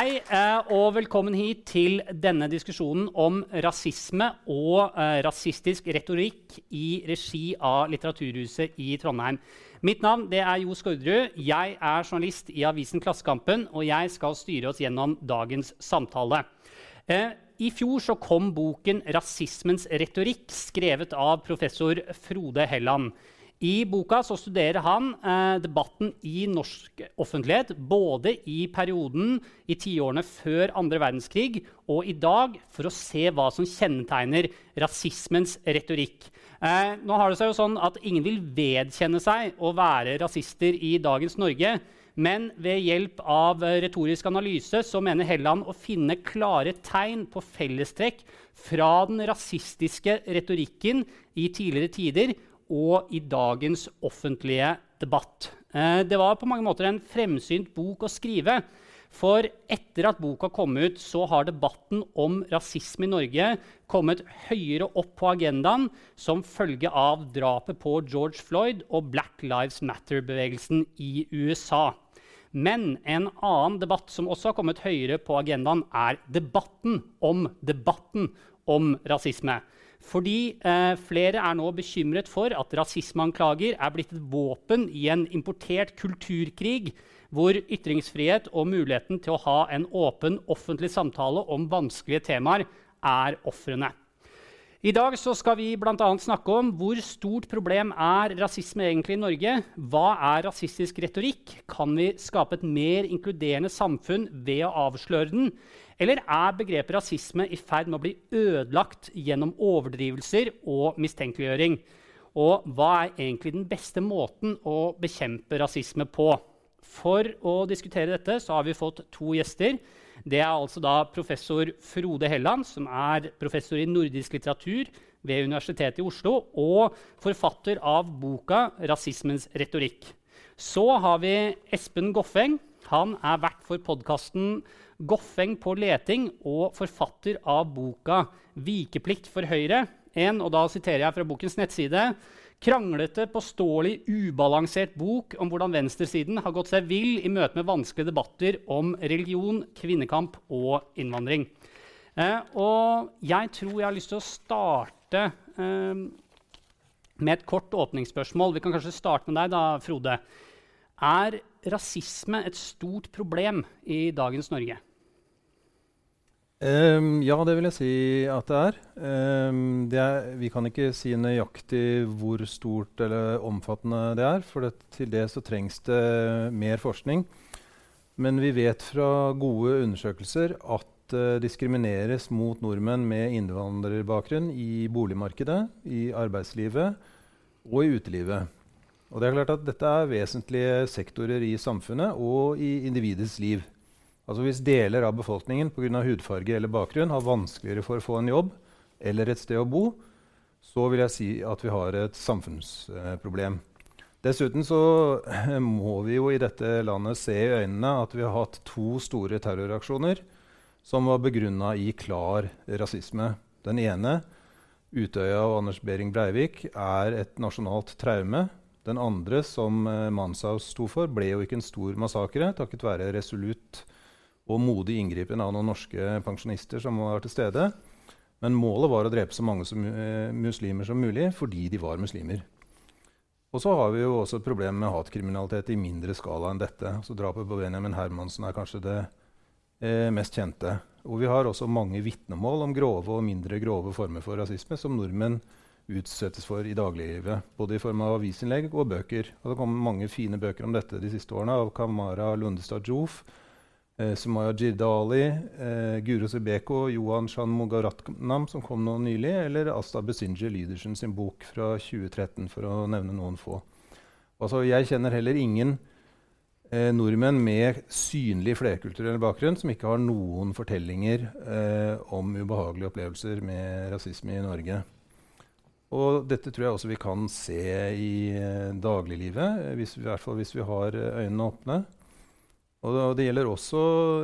Hei eh, og velkommen hit til denne diskusjonen om rasisme og eh, rasistisk retorikk i regi av Litteraturhuset i Trondheim. Mitt navn er Jo Skårderud. Jeg er journalist i avisen Klassekampen, og jeg skal styre oss gjennom dagens samtale. Eh, I fjor kom boken 'Rasismens retorikk', skrevet av professor Frode Helland. I boka studerer han eh, debatten i norsk offentlighet både i perioden i tiårene før andre verdenskrig og i dag, for å se hva som kjennetegner rasismens retorikk. Eh, nå har det seg jo sånn at Ingen vil vedkjenne seg å være rasister i dagens Norge. Men ved hjelp av retorisk analyse så mener Helland å finne klare tegn på fellestrekk fra den rasistiske retorikken i tidligere tider og i dagens offentlige debatt. Eh, det var på mange måter en fremsynt bok å skrive. For etter at boka kom ut, så har debatten om rasisme i Norge kommet høyere opp på agendaen som følge av drapet på George Floyd og Black Lives Matter-bevegelsen i USA. Men en annen debatt som også har kommet høyere på agendaen, er debatten om debatten om rasisme. Fordi eh, flere er nå bekymret for at rasismeanklager er blitt et våpen i en importert kulturkrig, hvor ytringsfrihet og muligheten til å ha en åpen offentlig samtale om vanskelige temaer er ofrene. I dag skal vi bl.a. snakke om hvor stort problem er rasisme egentlig i Norge. Hva er rasistisk retorikk? Kan vi skape et mer inkluderende samfunn ved å avsløre den? Eller er begrepet rasisme i ferd med å bli ødelagt gjennom overdrivelser og mistenkeliggjøring? Og hva er egentlig den beste måten å bekjempe rasisme på? For å diskutere dette så har vi fått to gjester. Det er altså da professor Frode Helland, som er professor i nordisk litteratur ved Universitetet i Oslo, og forfatter av boka 'Rasismens retorikk'. Så har vi Espen Goffeng. Han er vert for podkasten Goffeng på leting og forfatter av boka 'Vikeplikt for Høyre'. En, og da siterer jeg fra bokens nettside. Kranglete, påståelig, ubalansert bok om hvordan venstresiden har gått seg vill i møte med vanskelige debatter om religion, kvinnekamp og innvandring. Eh, og jeg tror jeg har lyst til å starte eh, med et kort åpningsspørsmål. Vi kan kanskje starte med deg, da, Frode. Er rasisme et stort problem i dagens Norge? Um, ja, det vil jeg si at det er. Um, det er. Vi kan ikke si nøyaktig hvor stort eller omfattende det er. For det, til det så trengs det mer forskning. Men vi vet fra gode undersøkelser at det uh, diskrimineres mot nordmenn med innvandrerbakgrunn i boligmarkedet, i arbeidslivet og i utelivet. Og det er klart at Dette er vesentlige sektorer i samfunnet og i individets liv. Altså Hvis deler av befolkningen av hudfarge eller bakgrunn har vanskeligere for å få en jobb eller et sted å bo, så vil jeg si at vi har et samfunnsproblem. Dessuten så må vi jo i dette landet se i øynene at vi har hatt to store terroraksjoner som var begrunna i klar rasisme. Den ene, Utøya og Anders Behring Breivik, er et nasjonalt traume. Den andre, som eh, Manshaus sto for, ble jo ikke en stor massakre takket være resolutt og modig inngripen av noen norske pensjonister som var til stede. Men målet var å drepe så mange som, uh, muslimer som mulig fordi de var muslimer. Og så har vi jo også et problem med hatkriminalitet i mindre skala enn dette. Så Drapet på Benjamin Hermansen er kanskje det eh, mest kjente. Og vi har også mange vitnemål om grove og mindre grove former for rasisme som nordmenn utsettes for i dagliglivet. Både i form av avisinnlegg og bøker. Og det har kommet mange fine bøker om dette de siste årene av Kamara Lundestad Joof, eh, Sumaya Jirdali, eh, Guro Sebeko, Johan Shanmugaratnam, som kom nå nylig, eller Asta Besinje Lydersen sin bok fra 2013, for å nevne noen få. Altså, jeg kjenner heller ingen eh, nordmenn med synlig flerkulturell bakgrunn som ikke har noen fortellinger eh, om ubehagelige opplevelser med rasisme i Norge. Og dette tror jeg også vi kan se i eh, dagliglivet, hvis, i hvert fall hvis vi har eh, øynene åpne. Og det, og det gjelder også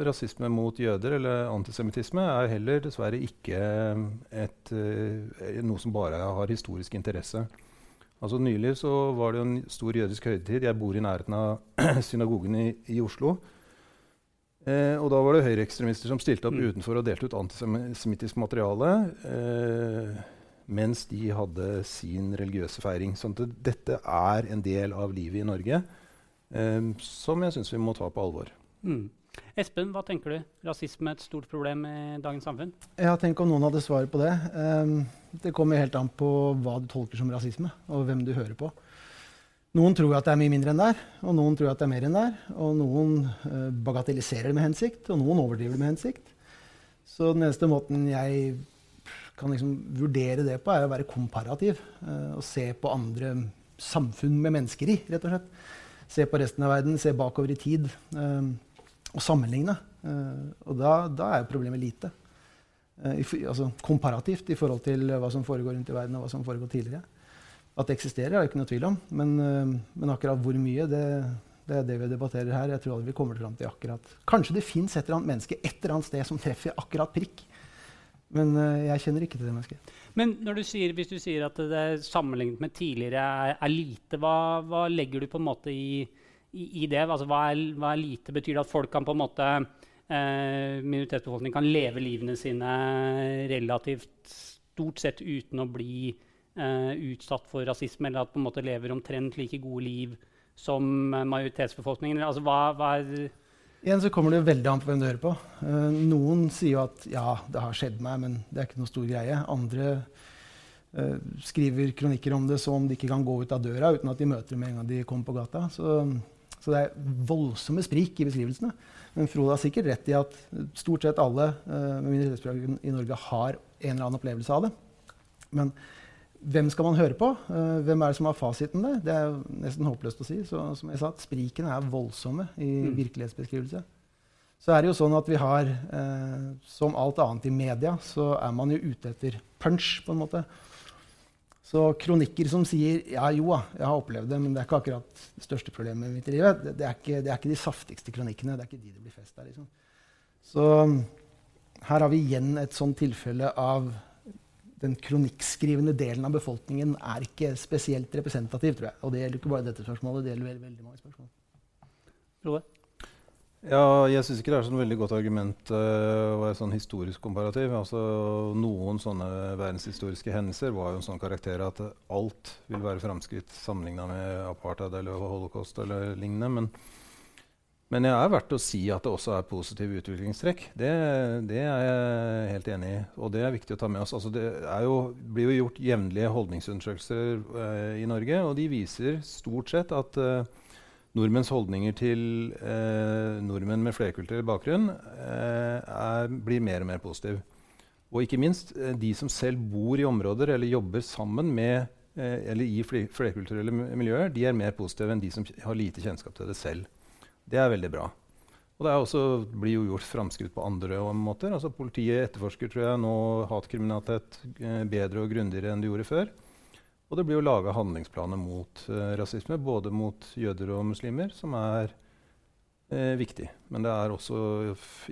rasisme mot jøder, eller antisemittisme er heller dessverre ikke et, eh, noe som bare har historisk interesse. Altså Nylig så var det en stor jødisk høytid. Jeg bor i nærheten av synagogen i, i Oslo. Eh, og da var det høyreekstremister som stilte opp Mm. utenfor og delte ut antisemittisk materiale. Eh, mens de hadde sin religiøse feiring. Sånn at dette er en del av livet i Norge eh, som jeg syns vi må ta på alvor. Mm. Espen, hva tenker du? Rasisme er et stort problem i dagens samfunn? Ja, tenk om noen hadde svaret på det. Um, det kommer helt an på hva du tolker som rasisme, og hvem du hører på. Noen tror at det er mye mindre enn det er, og noen tror at det er mer enn det er. Og noen uh, bagatelliserer det med hensikt, og noen overdriver det med hensikt. Så den eneste måten jeg kan liksom vurdere det på, er å være komparativ. Uh, og se på andre samfunn med mennesker i, rett og slett. Se på resten av verden, se bakover i tid. Um, og sammenligne. Uh, og da, da er jo problemet lite. Uh, i, altså komparativt i forhold til hva som foregår rundt i verden, og hva som foregår tidligere. At det eksisterer, er det ikke noe tvil om. Men, uh, men akkurat hvor mye, det, det er det vi debatterer her. Jeg tror aldri vi kommer fram til akkurat Kanskje det fins et eller annet menneske et eller annet sted som treffer akkurat prikk. Men uh, jeg kjenner ikke til det mennesket. Men når du sier, hvis du sier at det sammenlignet med tidligere er, er lite, hva, hva legger du på en måte i, i, i det? Altså, hva, er, hva er lite? Betyr det at folk kan på en måte eh, minoritetsbefolkningen kan leve livene sine relativt stort sett uten å bli eh, utsatt for rasisme, eller at på en måte lever omtrent like gode liv som eh, majoritetsbefolkningen? Altså, hva, hva er Igjen så kommer det veldig an på hvem du hører på. Uh, noen sier jo at ja, det har skjedd meg, men det er ikke noe stor greie. Andre uh, skriver kronikker om det som om de ikke kan gå ut av døra uten at de møter det med en gang de kommer på gata. Så, så det er voldsomme sprik i beskrivelsene. Men Frode har sikkert rett i at stort sett alle uh, med minoritetsspråk i Norge har en eller annen opplevelse av det. Men hvem skal man høre på? Eh, hvem er det som har fasiten der? Det er nesten håpløst å si. Så som jeg sa, sprikene er voldsomme i Mm. virkelighetsbeskrivelse. Så er det jo sånn at vi har, eh, som alt annet i media, så er man jo ute etter punch, på en måte. Så kronikker som sier ja, jo da, jeg har opplevd det, men det er ikke akkurat det største problemet i mitt liv. Det, det, er ikke, det er ikke de saftigste kronikkene. Det er ikke de det blir fest av. Liksom. Så her har vi igjen et sånt tilfelle av den kronikkskrivende delen av befolkningen er ikke spesielt representativ, tror jeg. Og det gjelder ikke bare dette spørsmålet, det gjelder veldig, veldig mange spørsmål. Frode? Ja, jeg syns ikke det er sånn veldig godt argument uh, å være sånn historisk komparativ. Altså, noen sånne verdenshistoriske hendelser var jo en sånn karakter at alt vil være framskritt sammenligna med apartheid eller holocaust eller lignende. Men, men jeg er verdt å si at det også er positive utviklingstrekk. Det, det er jeg helt enig i, og det er viktig å ta med oss. Altså, det jo, blir jo gjort jevnlige holdningsundersøkelser eh, i Norge, og de viser stort sett at eh, Nordmenns holdninger til eh, nordmenn med flerkulturell bakgrunn eh, er, blir mer og mer positiv. Og ikke minst eh, de som selv bor i områder eller jobber sammen med eh, eller i flerkulturelle miljøer, de er mer positive enn de som har lite kjennskap til det selv. Det er veldig bra. Og det også, blir jo gjort framskritt på andre måter. Altså Politiet etterforsker tror jeg, nå hatkriminalitet eh, bedre og grundigere enn de gjorde før. Og det blir jo laga handlingsplaner mot uh, rasisme, både mot jøder og muslimer, som er eh, viktig. Men det er også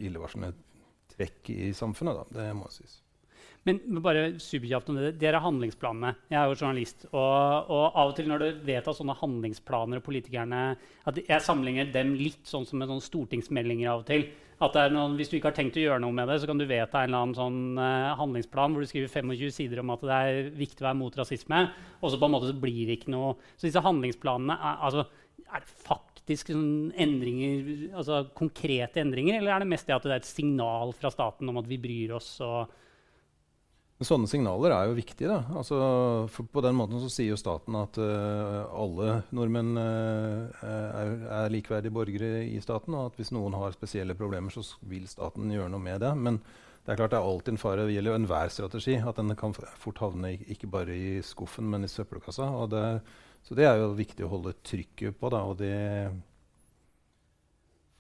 illevarslende trekk i samfunnet, da. Det må sies. Men bare superkjapt om det. Dere er handlingsplanene. Jeg er jo journalist. Og, og av og til når du vedtar sånne handlingsplaner og politikerne at Jeg sammenligner dem litt sånn som med sånne stortingsmeldinger av og til. At det er noen, Hvis du ikke har tenkt å gjøre noe med det, så kan du vedta en eller annen sånn uh, handlingsplan hvor du skriver 25 sider om at det er viktig å være mot rasisme, og så på en måte så blir det ikke noe Så disse handlingsplanene, er, altså, er det faktisk sånn endringer, altså konkrete endringer, eller er det mest det at det er et signal fra staten om at vi bryr oss? og Men sånne signaler er jo viktige. da. Altså, på den måten så sier jo staten at uh, alle nordmenn uh, er, er likeverdige borgere i staten, og at hvis noen har spesielle problemer, så vil staten gjøre noe med det. Men det er klart det er alltid en fare. Det gjelder jo enhver strategi. At den kan fort havne ikke bare i skuffen, men i søppelkassa. Og det, så det er jo viktig å holde trykket på, da, og det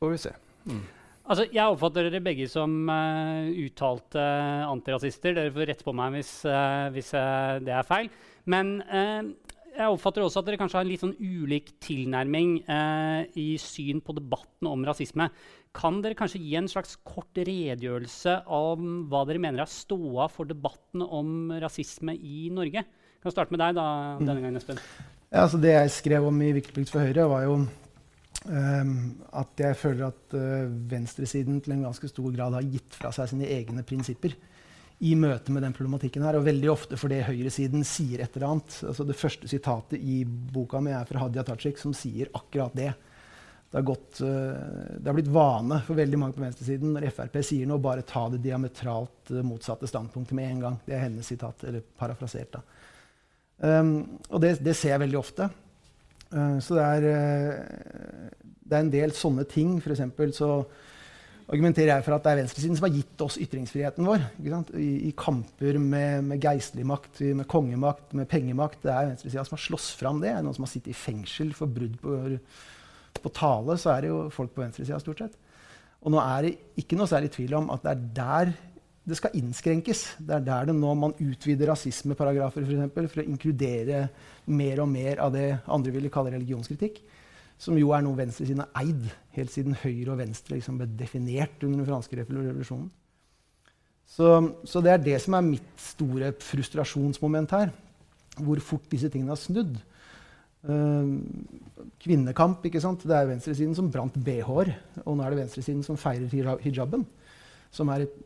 får vi se. Mm. Altså, jeg oppfatter dere begge som uh, uttalte antirasister. Dere får rette på meg hvis, uh, hvis uh, det er feil. Men jeg oppfatter også at dere kanskje har en litt sånn ulik tilnærming i syn på debatten om rasisme. Kan dere kanskje gi en slags kort redegjørelse om hva dere mener er ståa for debatten om rasisme i Norge? Jeg kan starte med deg da, denne gangen, Espen. Ja, altså det jeg skrev om i Viktigplikt for Høyre, var jo at jeg føler at uh, venstresiden til en ganske stor grad har gitt fra seg sine egne prinsipper i møte med den problematikken her. Og veldig ofte fordi høyresiden sier et eller annet. Altså det første sitatet i boka mi er fra Hadia Tajik, som sier akkurat det. Det har, gått, uh, det har, blitt vane for veldig mange på venstresiden når Frp sier noe, bare ta det diametralt uh, motsatte standpunktet med en gang. Det er hennes sitat, eller parafrasert. da. Um, og det, det, ser jeg veldig ofte. Uh, så det er, uh, det er, en del sånne ting. For så argumenterer jeg for at det er venstresiden som har gitt oss ytringsfriheten vår. I, I, kamper med, med geistlig makt, med kongemakt, med pengemakt. Det er venstresida som har slåss fram det noen som har sittet i fengsel for brudd på, på tale, så er det jo folk på venstresida stort sett. Og nå er det ikke noe særlig tvil om at det er der det skal innskrenkes. Det er der det nå man utvider rasismeparagrafer for, eksempel, for å inkludere mer og mer av det andre ville kalle religionskritikk. Som jo er noe venstresiden har eid helt siden høyre og venstre liksom ble definert under den franske revolusjonen. Så, så, det er det som er mitt store frustrasjonsmoment her. Hvor fort disse tingene har snudd. Uh, kvinnekamp. ikke sant? Det er venstresiden som brant bh-er. Og nå er det venstresiden som feirer hijaben. Som er et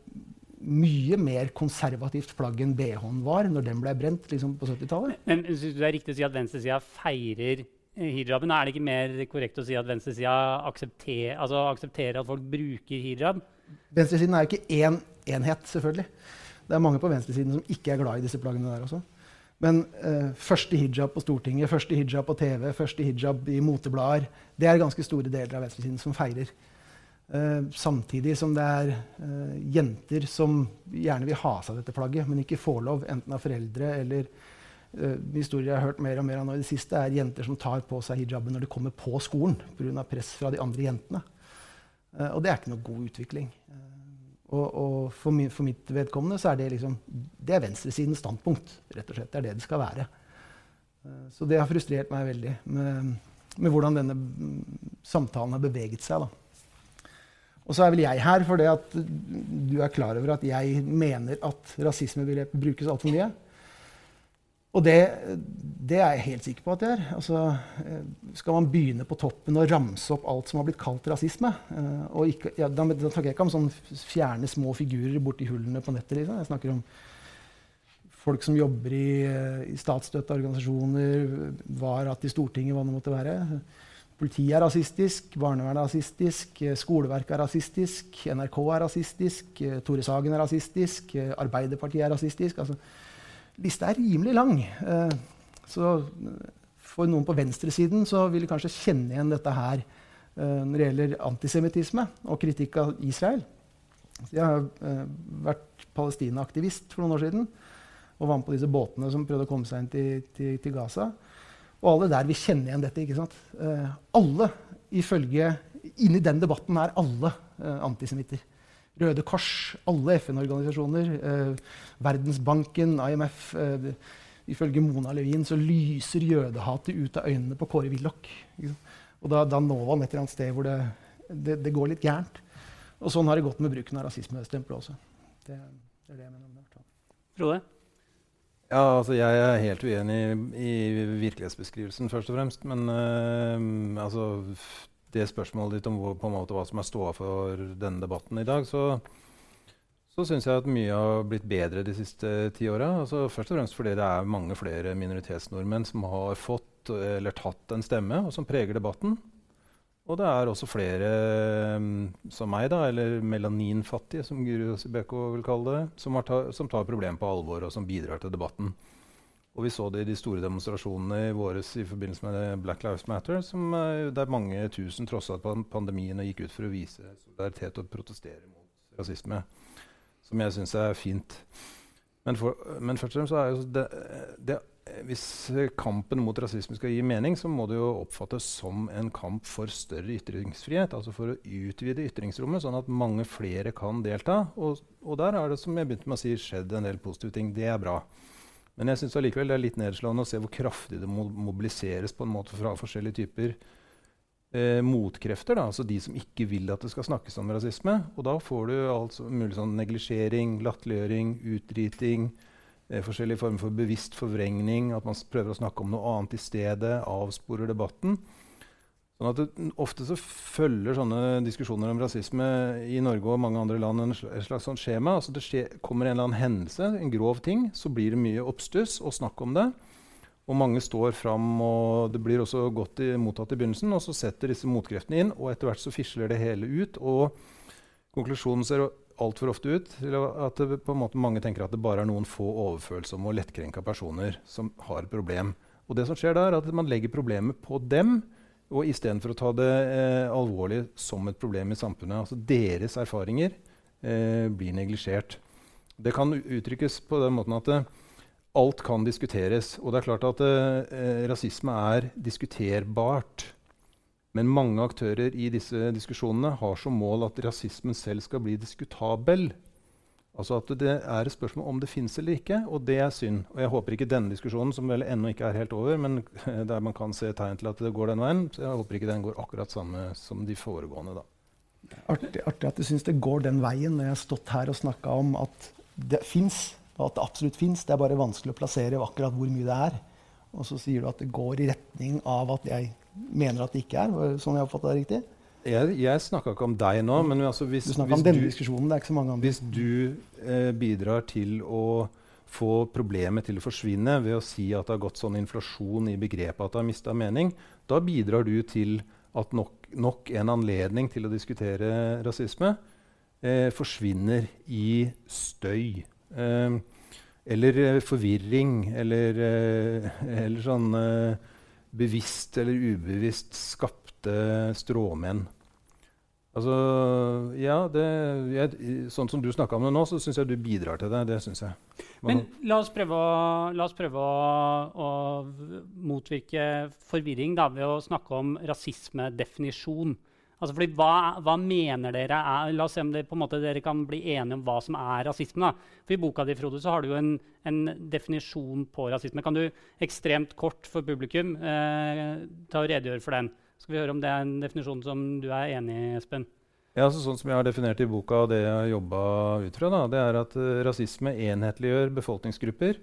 mye mer konservativt plagg enn BH-en var når den ble brent liksom, på 70-tallet. Men Syns du det er riktig å si at venstresida feirer hijaben? Er det ikke mer korrekt å si at venstresida aksepter, altså aksepterer at folk bruker hijab? Venstresiden er jo ikke én enhet, selvfølgelig. Det er mange på venstresiden som ikke er glad i disse plaggene der også. Men uh, første hijab på Stortinget, første hijab på TV, første hijab i moteblader Det er ganske store deler av venstresiden som feirer. Uh, samtidig som det er uh, jenter som gjerne vil ha seg dette plagget, men ikke får lov, enten av foreldre eller uh, historier jeg har hørt mer og mer av nå i det siste, er jenter som tar på seg hijaben når de kommer på skolen pga. press fra de andre jentene. og det er ikke noe god utvikling. og, og for, mi, for, mitt vedkommende så er det liksom, det er venstresidens standpunkt. rett og slett. Det er det det skal være. så det har frustrert meg veldig med, med hvordan denne mm, samtalen har beveget seg. da. Og så er vel jeg her fordi at du er klar over at jeg mener at rasismebegrepet brukes altfor mye. Og det, det, er jeg helt sikker på at det er. Altså, eh, skal man begynne på toppen og ramse opp alt som har blitt kalt rasisme eh, ikke, ja, da, snakker jeg ikke om sånn fjerne små figurer borti hullene på nettet. Liksom. Jeg snakker om folk som jobber i, eh, i statsstøtta organisasjoner, varat i Stortinget, hva det måtte være. Politiet er rasistisk, barnevernet er rasistisk, eh, skoleverket er rasistisk, NRK er rasistisk, eh, Tore Sagen er rasistisk, eh, Arbeiderpartiet er rasistisk. Altså, lista er rimelig lang. Så for noen på venstresiden så vil de kanskje kjenne igjen dette her når det gjelder antisemittisme og kritikk av Israel. Jeg har vært Palestina-aktivist for noen år siden og var med på disse båtene som prøvde å komme seg inn til, til, til Gaza. Og alle der vil kjenne igjen dette. ikke sant? Uh, alle, ifølge Inni den debatten er alle uh, antisemitter. Røde Kors, alle FN-organisasjoner, uh, Verdensbanken, IMF Ifølge Mona Levin så lyser jødehatet ut av øynene på Kåre Willoch. Og da, da når han et eller annet sted hvor det, det, det, går litt gærent. Og sånn har det gått med bruken av rasismestempelet også. Det, det, er det jeg mener om det. Frode? Ja, altså Jeg er helt uenig i, i virkelighetsbeskrivelsen, først og fremst. Men uh, altså, det spørsmålet ditt om hvor, måte hva som er ståa for denne debatten i dag, så, så syns jeg at mye har blitt bedre de siste ti åra. Altså, først og fremst fordi det er mange flere minoritetsnordmenn som har fått eller tatt en stemme, og som preger debatten. Og det er også flere um, som meg, da, eller melaninfattige, som Guru Sibeko vil kalle det, som, ta, som tar problemet på alvor og som bidrar til debatten. Og vi så det i de store demonstrasjonene i våres i forbindelse med Black Lives Matter, som, uh, der mange tusen trossa pandemien og gikk ut for å vise solidaritet og protestere mot rasisme. Som jeg syns er fint. Men, for, men, først og fremst så er det, det hvis kampen mot rasisme skal gi mening, så må det jo oppfattes som en kamp for større ytringsfrihet. Altså for å utvide ytringsrommet, sånn at mange flere kan delta. Og, og der har det som jeg begynte med å si, skjedd en del positive ting. Det er bra. Men jeg syns allikevel det er litt nedslående å se hvor kraftig det mobiliseres på en måte fra forskjellige typer eh, motkrefter. Da, altså de som ikke vil at det skal snakkes om rasisme. Og da får du altså mulig sånn neglisjering, latterliggjøring, utdriting. Eh, forskjellige former for bevisst forvrengning. At man prøver å snakke om noe annet i stedet. Avsporer debatten. Sånn at det, Ofte så følger sånne diskusjoner om rasisme i Norge og mange andre land en slags, sånn skjema. Altså det skje, kommer en eller annen hendelse, en grov ting, så blir det mye oppstuss og snakk om det. Og mange står fram, og det blir også godt i, mottatt i begynnelsen. Og så setter disse motkreftene inn, og etter hvert så fisler det hele ut. Og konklusjonen ser altfor ofte ut til at det, mange tenker at det bare er noen få overfølsomme og lettkrenka personer som har et problem. Og det som skjer da, er at man legger problemet på dem. Og istedenfor å ta det eh, alvorlig som et problem i samfunnet. Altså deres erfaringer eh, blir neglisjert. Det kan uttrykkes på den måten at eh, alt kan diskuteres. Og det er klart at eh, rasisme er diskuterbart. Men mange aktører i disse diskusjonene har som mål at rasismen selv skal bli diskutabel. Altså at det er et spørsmål om det fins eller ikke, og det er synd. Og jeg håper ikke denne diskusjonen, som vel ennå ikke er helt over, men der man kan se tegn til at det går den veien, så jeg håper ikke den går akkurat samme som de foregående. da. Artig, artig at du syns det går den veien når jeg har stått her og snakka om at det fins og at det absolutt fins. Det er bare vanskelig å plassere akkurat hvor mye det er. Og så sier du at det går i retning av at jeg mener at det ikke er. Sånn jeg oppfatta det riktig? Jeg, jeg snakka ikke om deg nå. men altså hvis, Du hvis, andre. Hvis du eh, bidrar til å få problemet til å forsvinne ved å si at det har gått sånn inflasjon i begrepet at det har mista mening, da bidrar du til at nok, nok, en anledning til å diskutere rasisme eh, forsvinner i støy. Ehm, eller eh, forvirring, eller, eh, eller sånn bevisst eller ubevisst skapte stråmenn. Altså, ja, det, jeg, Sånn som du snakka om det nå, så syns jeg du bidrar til det. Det synes jeg. Men la oss prøve, å, la oss prøve å, å, motvirke forvirring da, ved å snakke om rasismedefinisjon. Altså fordi hva, hva, mener dere er La oss se om det, måte, dere kan bli enige om hva som er rasisme. Da. For I boka di Frode, så har du jo en, en, definisjon på rasisme. Kan du ekstremt kort for publikum eh, ta og redegjøre for den? Skal vi høre om det er en definisjon som du er enig i, Espen? Ja, altså sånn som jeg har definert i boka, og det jeg har jobba ut fra, da, det er at uh, rasisme enhetliggjør befolkningsgrupper.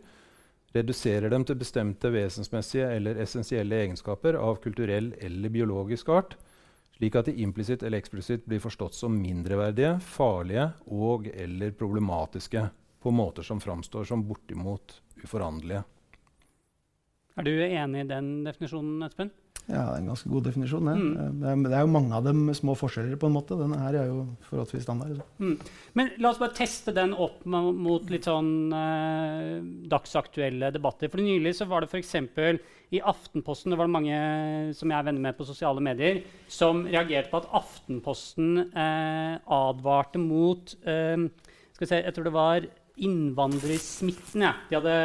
Reduserer dem til bestemte vesensmessige eller essensielle egenskaper av kulturell eller biologisk art slik at de implisitt eller eksplisitt blir forstått som mindreverdige, farlige og eller problematiske på måter som framstår som bortimot uforanderlige. Er du enig i den definisjonen, Espen? Ja, det er en ganske god definisjon. Mm. Det, er, det, er, jo mange av dem med små forskjeller. på en måte. Denne her er jo forholdsvis standard. Mm. Men la oss bare teste den opp mot litt sånn eh, dagsaktuelle debatter. For Nylig så var det f.eks. i Aftenposten det var det mange som jeg er venner med på sosiale medier, som reagerte på at Aftenposten eh, advarte mot eh, skal vi se, Jeg tror det var innvandrersmitten. Ja. De hadde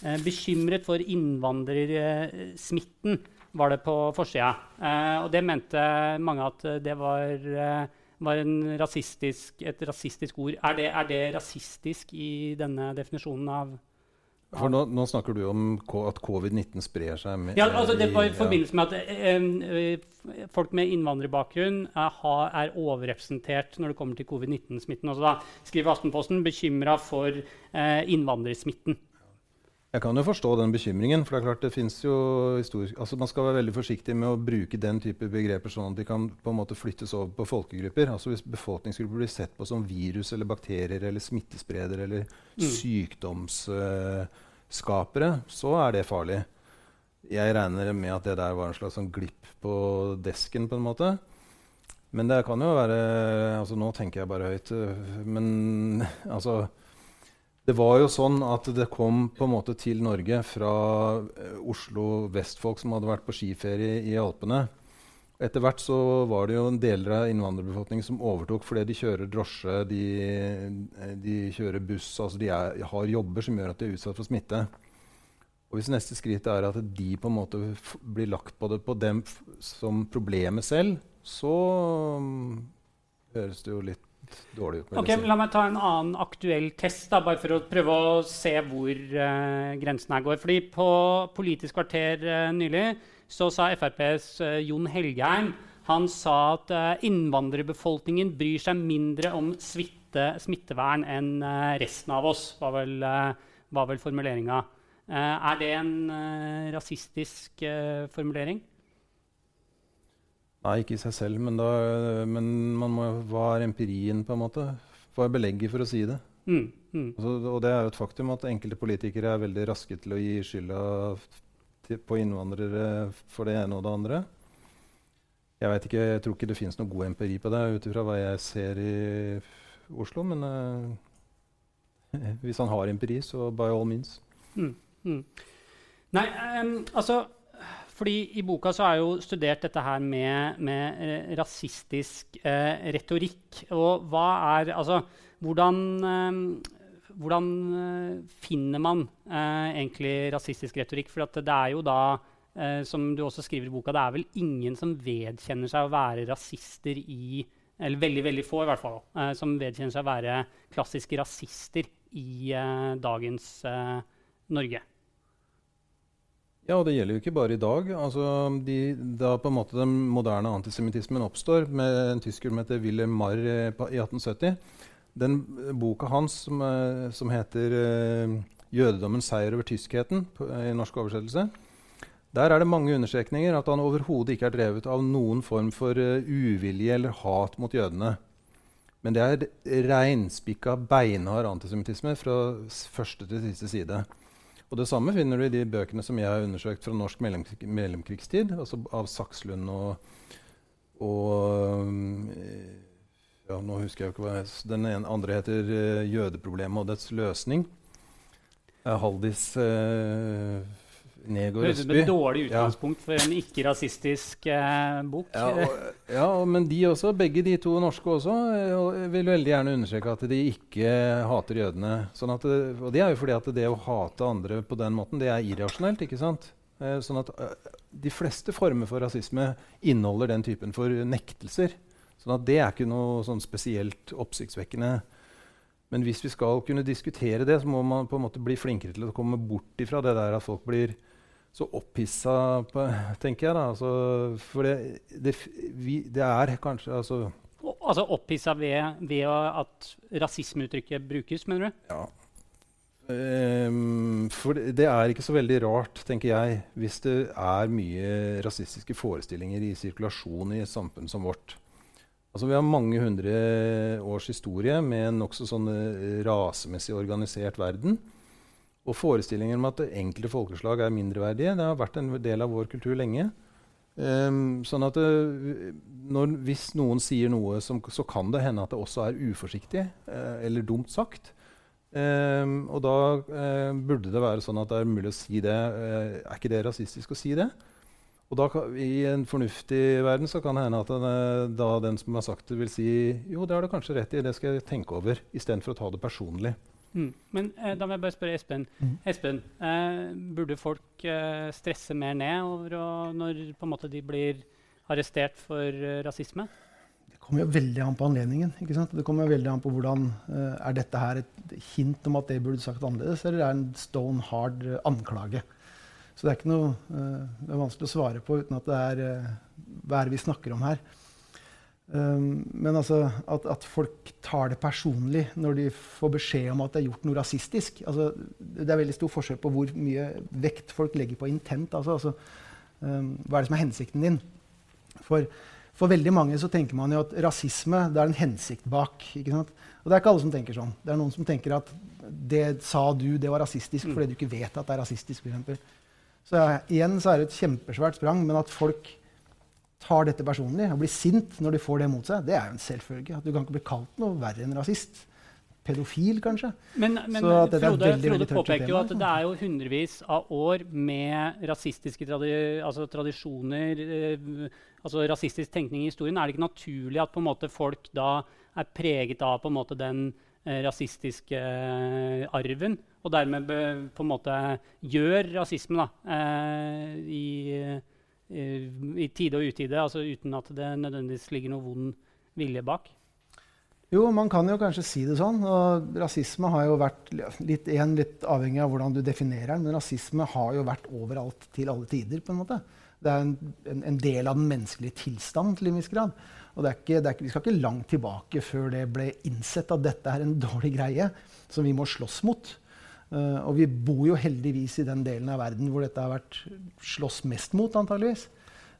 eh, bekymret for innvandrersmitten var det på forsida. Eh, og det mente mange at det var, eh, var rasistisk, et rasistisk ord. Er det, er det, rasistisk i denne definisjonen av, av For nå, nå, snakker du om at covid-19 sprer seg med, Ja, altså det var i forbindelse med at eh, folk med innvandrerbakgrunn er, er, overrepresentert når det kommer til covid-19-smitten. Altså da skriver Aftenposten bekymra for eh, innvandrersmitten. Jeg kan jo forstå den bekymringen. for det er klart det finnes jo altså Man skal være veldig forsiktig med å bruke den type begreper sånn at de kan på en måte flyttes over på folkegrupper. Altså Hvis befolkningsgrupper blir sett på som virus eller bakterier eller smittespredere eller mm. sykdomsskapere, uh, så er det farlig. Jeg regner med at det der var en slags sånn glipp på desken. på en måte. Men det kan jo være altså Nå tenker jeg bare høyt. Men altså det var jo sånn at det kom på en måte til Norge fra eh, Oslo vestfolk som hadde vært på skiferie i Alpene. Etter hvert så var det jo en deler av innvandrerbefolkningen som overtok fordi de kjører drosje, de, eh, de kjører buss. altså De er, har jobber som gjør at de er utsatt for smitte. Og Hvis neste skritt er at de på en måte blir lagt på, det, på dem som problemet selv, så um, høres det jo litt dårlig ut vil Ok, jeg men si. La meg ta en annen aktuell test, da, bare for å prøve å se hvor uh, grensen her går. Fordi På Politisk kvarter uh, nylig så sa FrPs uh, Jon Helgheim han sa at uh, innvandrerbefolkningen bryr seg mindre om svitte, smittevern enn uh, resten av oss, var vel, uh, var vel formuleringa. Eh, er det en eh, rasistisk eh, formulering? Nei, ikke i seg selv, men, da, men man må, hva er empirien, på en måte? Hva er belegget for å si det? Mm, mm. Altså, og det er jo et faktum at enkelte politikere er veldig raske til å gi skylda på innvandrere for det ene og det andre. Jeg vet ikke, jeg tror ikke det finnes noe god empiri på det ut ifra hva jeg ser i Oslo, men uh, hvis han har empiri, så by all means. Mm. Mm. Nei, um, altså Fordi i boka så er jo studert dette her med, med eh, rasistisk eh, retorikk. Og hva er Altså, hvordan eh, hvordan eh, finner man eh, egentlig rasistisk retorikk? For det er jo da, som du også skriver i boka, det er vel ingen som vedkjenner seg å være rasister i Eller veldig, veldig få, i hvert fall. som vedkjenner seg å være klassiske rasister i dagens Norge. Ja, og det gjelder jo ikke bare i dag. Altså, de, da på en måte den moderne antisemittismen oppstår, med en tysker som heter Wilhelm Marr eh, i 1870 Den eh, boka hans som, eh, som heter eh, 'Jødedommens seier over tyskheten' i norsk oversettelse, der er det mange understrekninger at han overhodet ikke er drevet av noen form for uvilje eller hat mot jødene. Men det er reinspikka, beinhard antisemittisme fra første til siste side. Og Det samme finner du i de bøkene som jeg har undersøkt fra norsk mellomkrig, mellomkrigstid, altså av Sakslund og, og ja, Nå husker jeg ikke hva jeg, Den ene, andre heter uh, 'Jødeproblemet og dets løsning'. Uh, Haldis uh, Negård Høres ut som Østby. et dårlig Ja. utgangspunkt for en ikke-rasistisk eh, bok. Ja, og, ja, og- men de også, begge de to norske også eh, og vil veldig gjerne understreke at de ikke hater jødene. Sånn at og det er jo fordi at det å hate andre på den måten, det er irrasjonelt. ikke sant? Eh, sånn at eh, De fleste former for rasisme inneholder den typen for nektelser. Sånn at det er ikke noe sånn spesielt oppsiktsvekkende. Men hvis vi skal kunne diskutere det, så må man på en måte bli flinkere til å komme bort ifra det der at folk blir så opphissa, tenker jeg. da. Altså, for det, det, vi, det er kanskje altså, Altså opphissa ved, ved at rasismeuttrykket brukes, mener du? Ja. Um, for det, det er ikke så veldig rart, tenker jeg, hvis det er mye rasistiske forestillinger i sirkulasjon i et samfunn som vårt. Altså, vi har mange hundre års historie med en nokså sånn eh, rasemessig organisert verden. Og forestillinger om at enkelte folkeslag er mindreverdige, det har vært en del av vår kultur lenge. Um, sånn at det, når, Hvis noen sier noe, som, så kan det hende at det også er uforsiktig uh, eller dumt sagt. Um, og da uh, burde det være sånn at det er mulig å si det. Uh, er ikke det rasistisk å si det? Og da I en fornuftig verden så kan det hende at den, eh, da den som har sagt det, vil si jo, det har du kanskje rett i, det skal jeg tenke over, istedenfor å ta det personlig. Mm. Men eh, da må jeg bare spørre Espen. Mm. Espen, eh, Burde folk eh, stresse mer ned over å, når måte, de blir arrestert for eh, rasisme? Det kommer jo veldig an på anledningen. ikke sant? Det kommer jo veldig an på hvordan eh, Er dette her et hint om at det burde sagt annerledes, eller er det en stone hard eh, anklage? Så det er ikke noe det er vanskelig å svare på uten at det er hva er det vi snakker om her. Um, men altså at, at folk tar det personlig når de får beskjed om at det er gjort noe rasistisk altså, Det er veldig stor forskjell på hvor mye vekt folk legger på intent. Altså, altså, um, hva er det som er hensikten din? For, for veldig mange så tenker man jo at rasisme det er en hensikt bak. ikke sant? Og det er ikke alle som tenker sånn. Det er noen som tenker at det sa du, det var rasistisk fordi du ikke vet at det er rasistisk. For eksempel. så igjen så er det et kjempesvært sprang, men at folk tar dette personlig og blir sint når de får det mot seg, det er jo en selvfølge. At du kan ikke bli kalt noe verre enn rasist. Pedofil, kanskje. Men, men Så at dette Frode, veldig, Frode påpeker jo at det er jo hundrevis av år med rasistiske tradi altså tradisjoner eh, altså rasistisk tenkning i historien. Er det ikke naturlig at på en måte folk da er preget av på en måte den eh, rasistiske eh, arven, og dermed på en måte gjør rasisme da, eh, i, i tide og utide, altså uten at det nødvendigvis ligger noe vond vilje bak? Jo, man kan jo kanskje si det sånn. Og rasisme har jo vært litt, igjen, litt avhengig av hvordan du definerer den, men rasisme har jo vært overalt til alle tider. på en måte. Det er en, en, en del av den menneskelige tilstand til en viss grad. Og ikke, ikke, vi skal ikke langt tilbake før det ble innsett at dette er en dårlig greie som vi må slåss mot. Uh, og vi bor jo heldigvis i den delen av verden hvor dette har vært slåss mest mot, antageligvis.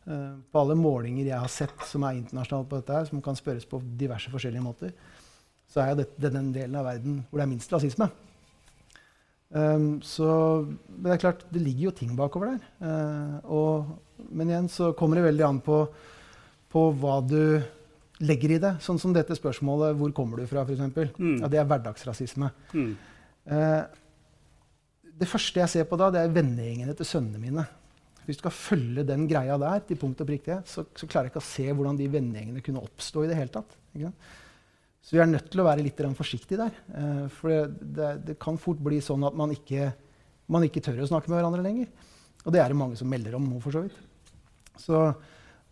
Uh, på alle målinger jeg har sett som er internasjonale på dette, her, som kan spørres på diverse forskjellige måter, så er det, den delen av verden hvor det er minst rasisme. Um, så, det er klart, det ligger jo ting bakover der. Og, men igjen så kommer det veldig an på på hva du legger i det. Sånn som dette spørsmålet 'Hvor kommer du fra?' For eksempel. mm. ja, det er hverdagsrasisme. Mm. Eh, det første jeg ser på da, det er vennegjengene til sønnene mine. Hvis du skal følge den greia der, til punkt og prikke, så, så, klarer jeg ikke å se hvordan de vennegjengene kunne oppstå i det hele tatt. Så vi er nødt til å være litt forsiktige der. Eh, for det, det, det, kan fort bli sånn at man ikke, man ikke, tør å snakke med hverandre lenger. Og det er det mange som melder om nå, for så vidt. Så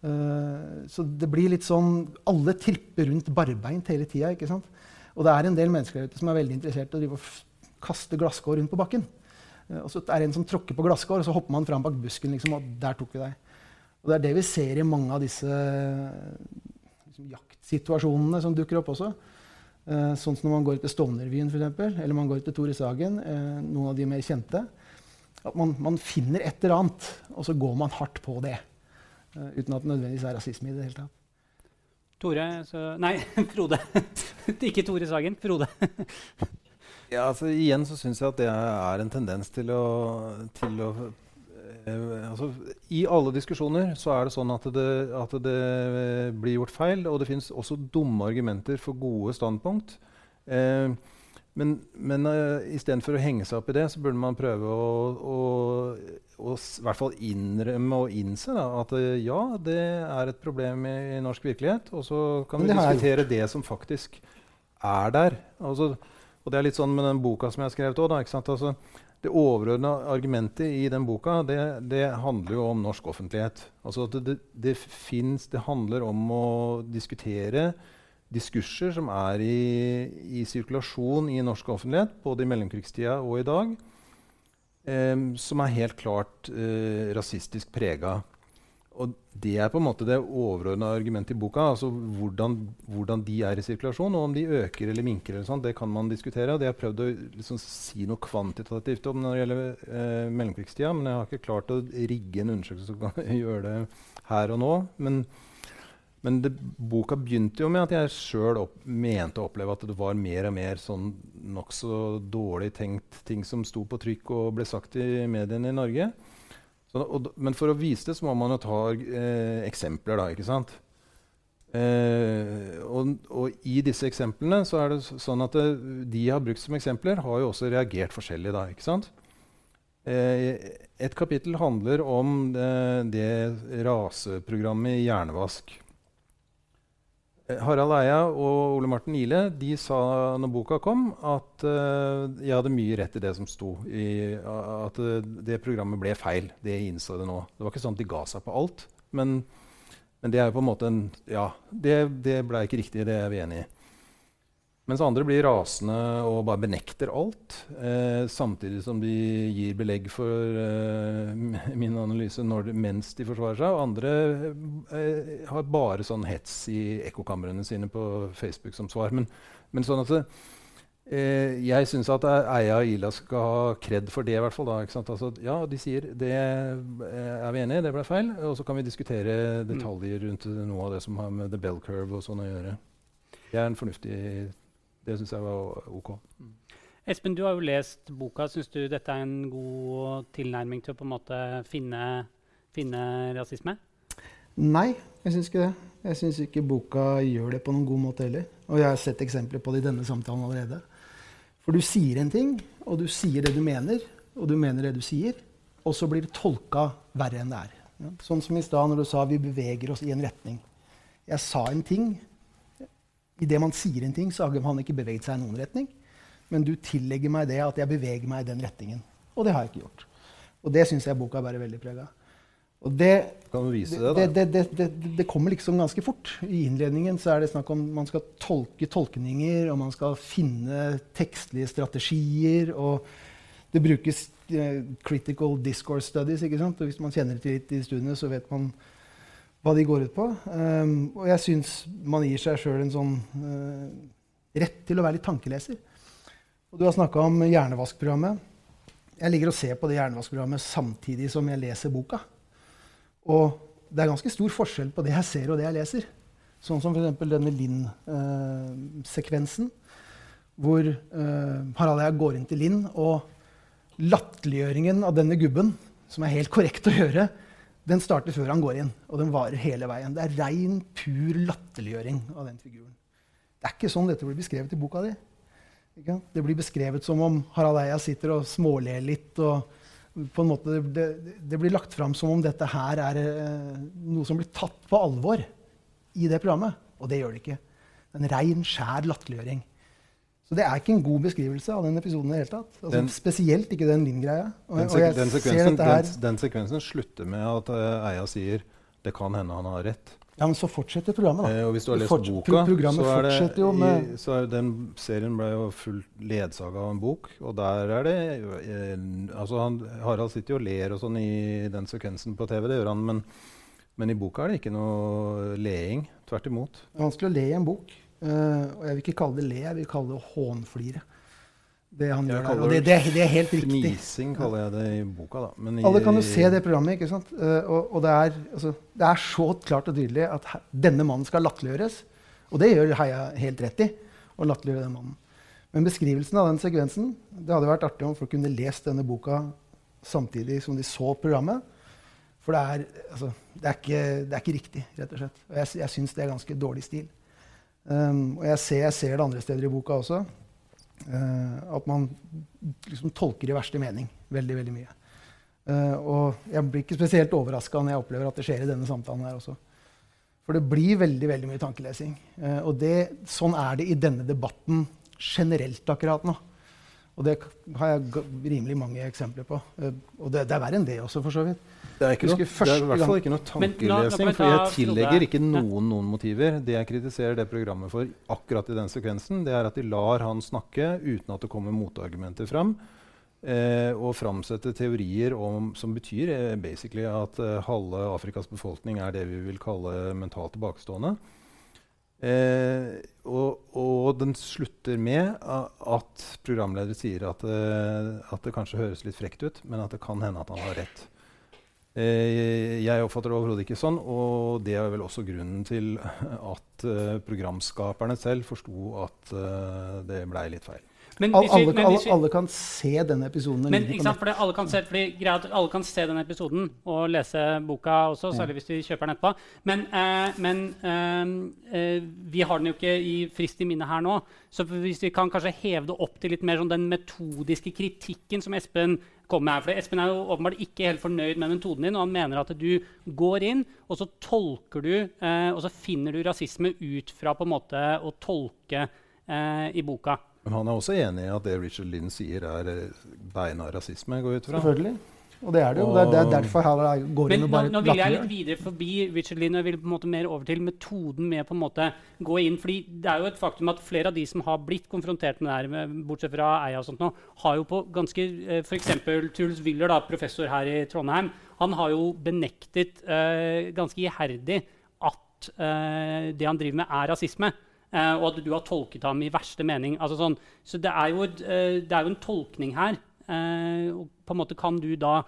Uh, så det blir litt sånn Alle tripper rundt barbeint hele tida. Og det er en del mennesker der ute som er veldig interessert i å kaste glasskår rundt på bakken. Uh, og så er det en som tråkker på glasskår, og så hopper man fram bak busken. Liksom, og der tok vi deg. Og det er det vi ser i mange av disse liksom, jaktsituasjonene som dukker opp også. Eh, sånn som når man går til Stovnervyen, f.eks., eller man går til Tore Sagen, noen av de mer kjente. At man, man finner et eller annet, og så går man hardt på det. Eh, uten at det nødvendigvis er rasisme i det hele tatt. Tore så, Nei, Frode. Ikke Tore Sagen. Frode. ja, altså Igjen så syns jeg at det er en tendens til å, til å eh, altså, I alle diskusjoner så er det sånn at det, at det blir gjort feil. Og det fins også dumme argumenter for gode standpunkt. Eh, men, men uh, istedenfor å henge seg opp i det, så burde man prøve å, å, å i hvert fall innrømme og innse da, at uh, ja, det er et problem i, i norsk virkelighet. Og så kan vi diskutere det som faktisk er der. Altså, og det er litt sånn med den boka som jeg har skrevet òg. Altså, det overordna argumentet i den boka det, det, handler jo om norsk offentlighet. Altså det, det, det, finnes, det handler om å diskutere diskurser som er i, i, sirkulasjon i norsk offentlighet, både i mellomkrigstida og i dag, eh, som er helt klart eh, rasistisk prega. Og det er på en måte det overordna argumentet i boka. altså hvordan, hvordan, de er i sirkulasjon. Og om de øker eller minker, eller sånt, det kan man diskutere. og Det har jeg prøvd å liksom, si noe kvantitativt om når det gjelder eh, mellomkrigstida, men jeg har ikke klart å rigge en undersøkelse som kan gjøre det her og nå. Men men det, boka begynte jo med at jeg sjøl mente å oppleve at det var mer og mer sånn nokså dårlig tenkt ting som sto på trykk og ble sagt i mediene i Norge. Så, og, men for å vise det så må man jo ta eh, eksempler, da. ikke sant? Eh, og, og, i disse eksemplene så er det sånn at det, de jeg har brukt som eksempler, har jo også reagert forskjellig. da, ikke sant? Eh, et kapittel handler om det, det raseprogrammet i Hjernevask. Eh, Harald Eia og Ole Martin Ile de sa når boka kom, at uh, jeg hadde mye rett i det som sto. I, at uh, det programmet ble feil. Det innså det nå. Det var ikke sånn at de ga seg på alt. Men, men det er jo på en måte en, ja, det, det ble ikke riktig. Det er vi enig i. Mens andre blir rasende og bare benekter alt. Eh, samtidig som de gir belegg for eh, min analyse de, mens de forsvarer seg. Og andre eh, har bare sånn hets i ekkokamrene sine på Facebook som svar. Men, men sånn at eh, jeg syns at Eia og Ila skal ha kred for det. i hvert fall. Da, altså, ja, de sier det eh, er vi enig i, det ble feil. Og så kan vi diskutere detaljer rundt noe av det som har med the bell curve og sånn å gjøre. Det er en fornuftig det syns jeg var OK. Mm. Espen, du har jo lest boka. Syns du dette er en god tilnærming til å på en måte finne, finne rasisme? Nei, jeg syns ikke det. Jeg syns ikke boka gjør det på noen god måte heller. Og jeg har sett eksempler på det i denne samtalen allerede. For du sier en ting, og du sier det du mener, og du mener det du sier, og så blir det tolka verre enn det er. Ja? Sånn som i stad når du sa vi beveger oss i en retning. Jeg sa en ting, Idet man sier en ting, så har han ikke beveget seg i noen retning. Men du tillegger meg det at jeg beveger meg i den retningen. Og det har jeg ikke gjort. Og det syns jeg boka bærer veldig preg av. Og det, Kan du vise det, det, da? det, det, det, det kommer liksom ganske fort. I innledningen så er det snakk om man skal tolke tolkninger, og man skal finne tekstlige strategier. og det brukes uh, critical discourse studies. ikke sant? Og hvis man kjenner til litt i studiene, så vet man hva de går ut på. Um, og jeg syns man gir seg sjøl en sånn uh, rett til å være litt tankeleser. Og du har snakka om hjernevaskprogrammet. Jeg ligger og ser på det hjernevaskprogrammet samtidig som jeg leser boka. Og det er ganske stor forskjell på det jeg ser, og det jeg leser. Sånn som f.eks. denne Linn-sekvensen, hvor uh, Harald og jeg går inn til Linn, og latterliggjøringen av denne gubben, som er helt korrekt å gjøre, den starter før han går inn, og den varer hele veien. Det er rein, pur latterliggjøring av den figuren. Det er ikke sånn dette blir beskrevet i boka di. Det blir beskrevet som om Harald Eia sitter og småler litt. og på en måte, det, det blir lagt fram som om dette her er eh, noe som blir tatt på alvor i det programmet. Og det gjør det ikke. En rein, skjær latterliggjøring. Så det er ikke en god beskrivelse av den episoden. i det hele tatt. Altså, Den- spesielt ikke den Linn-greia. Den, sek den, sekvensen, den, sekvensen slutter med at uh, Eia sier det kan hende han har rett. Ja, men så fortsetter programmet, da. Eh, og hvis du har lest forts- boka, så er det, jo med- i, så er den serien ble jo fullt ledsaga av en bok. Og der er det eh, altså han, Harald sitter jo og ler og sånn i den sekvensen på TV, det gjør han, men, men i boka er det ikke noe leing. Tvert imot. Vanskelig å le i en bok. Eh, og jeg vil ikke kalle det le, jeg vil kalle det hånflire. Det han Jeg gjør der. Og det, det det, er- helt riktig. Fnising kaller jeg det i boka, da. Men Alle kan jo se det programmet. ikke sant? Eh, og og det, er, altså, det er så klart og tydelig at her, denne mannen skal latterliggjøres. Og det gjør Heia helt rett i. å latterliggjøre den mannen. Men beskrivelsen av den sekvensen Det hadde vært artig om folk kunne lest denne boka samtidig som de så programmet. For det er, altså, det er, ikke, det er ikke riktig, rett og slett. Og jeg, jeg syns det er ganske dårlig stil. Um, og jeg ser, jeg ser det andre steder i boka også. Uh, at man liksom tolker i verste mening veldig, veldig mye. Uh, og jeg blir ikke spesielt overraska når jeg opplever at det skjer i denne samtalen her også. For det blir veldig veldig mye tankelesing. Uh, og det, sånn er det i denne debatten generelt akkurat nå. Og det har jeg rimelig mange eksempler på. Eh, og det, det er verre enn det også, for så vidt. Det er, ikke noe, det er i hvert fall ikke noe tankelesing. For jeg tillegger ikke noen noen motiver. Det jeg kritiserer det programmet for akkurat i den sekvensen, det er at de lar han snakke uten at det kommer motargumenter fram. Eh, og framsette teorier om, som betyr eh, basically at eh, halve Afrikas befolkning er det vi vil kalle mentalt tilbakestående. Eh, og, og den slutter med at programleder sier at, eh, at det kanskje høres litt frekt ut, men at det kan hende at han har rett. Eh, jeg oppfatter det overhodet ikke sånn, og det er vel også grunnen til at eh, programskaperne selv forsto at eh, det blei litt feil. Men alle, vi- men alle, vi- alle kan se denne episoden. Men ikke sant, fordi alle kan se, fordi, greit, alle kan se denne episoden og lese boka også, særlig hvis de kjøper den etterpå. Men, eh, men eh, eh, vi har den jo ikke i frist i minne her nå. Så hvis vi kan kanskje heve det opp til litt mer sånn den metodiske kritikken som Espen kom med her. For Espen er jo åpenbart ikke helt fornøyd med metoden din, og han mener at du går inn, og så tolker du, eh, og så finner du rasisme ut fra på en måte å tolke eh, i boka. Men han er også enig i at det Richard Linn sier, er eh, beina rasisme, går ut fra. Selvfølgelig. Og det er det jo. Det er, det er derfor han går Men inn og nå, bare nå vil jeg litt videre forbi Richard Linn, og jeg vil på en måte mer over til metoden med på en måte gå inn. fordi det er jo et faktum at flere av de som har blitt konfrontert med det her, med- bortsett fra Eia og sånt nå, har jo på ganske eh, F.eks. Truls Willer, da, professor her i Trondheim, han har jo benektet uh, ganske iherdig at uh, det han driver med, er rasisme. Eh, og at du har tolket ham i verste mening. Altså sånn, så det er, jo, eh, det er jo en tolkning her. eh, og på en måte kan du da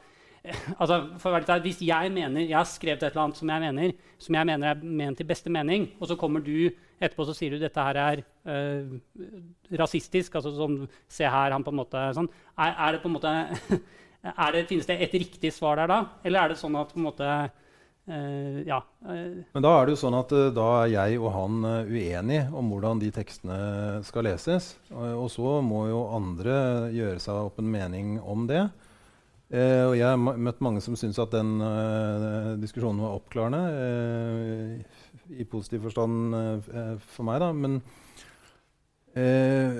altså, for å være litt ærlig, Hvis jeg mener, jeg har skrevet et eller annet som jeg mener som jeg mener er ment i beste mening, og så kommer du etterpå så sier du dette her er rasistisk altså sånn, Se her, han på en måte sånn, er, er det på en måte det, Finnes det et riktig svar der da? Eller er det sånn at på en måte øh, Ja. øh, Men da er det jo sånn at uh, da er jeg og han uh, uenige om hvordan de tekstene skal leses. Og, så må jo andre gjøre seg opp en mening om det. Eh, og jeg har møtt mange som syns at den eh, diskusjonen var oppklarende. eh, I positiv forstand eh, eh, for meg, da. Men Eh,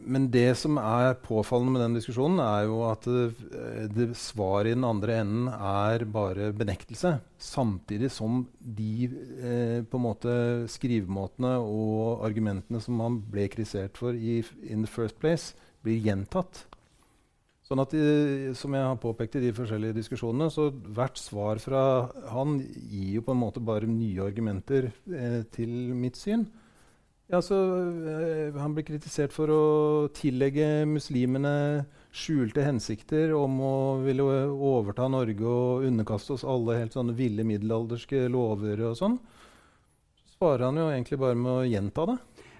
men det som er påfallende med den diskusjonen, er jo at det, det svaret i den andre enden er bare benektelse. Samtidig som de eh, på en måte skrivemåtene og argumentene som han ble kritisert for i in the first place, blir gjentatt. Sånn at, de, som jeg har påpekt i de forskjellige diskusjonene, så hvert svar fra han gir jo på en måte bare nye argumenter eh, til mitt syn. Ja, så, øh, han blir kritisert for å tillegge muslimene skjulte hensikter om å ville overta Norge og underkaste oss alle helt sånne ville middelalderske lover og sånn. Så svarer han jo egentlig bare med å gjenta det.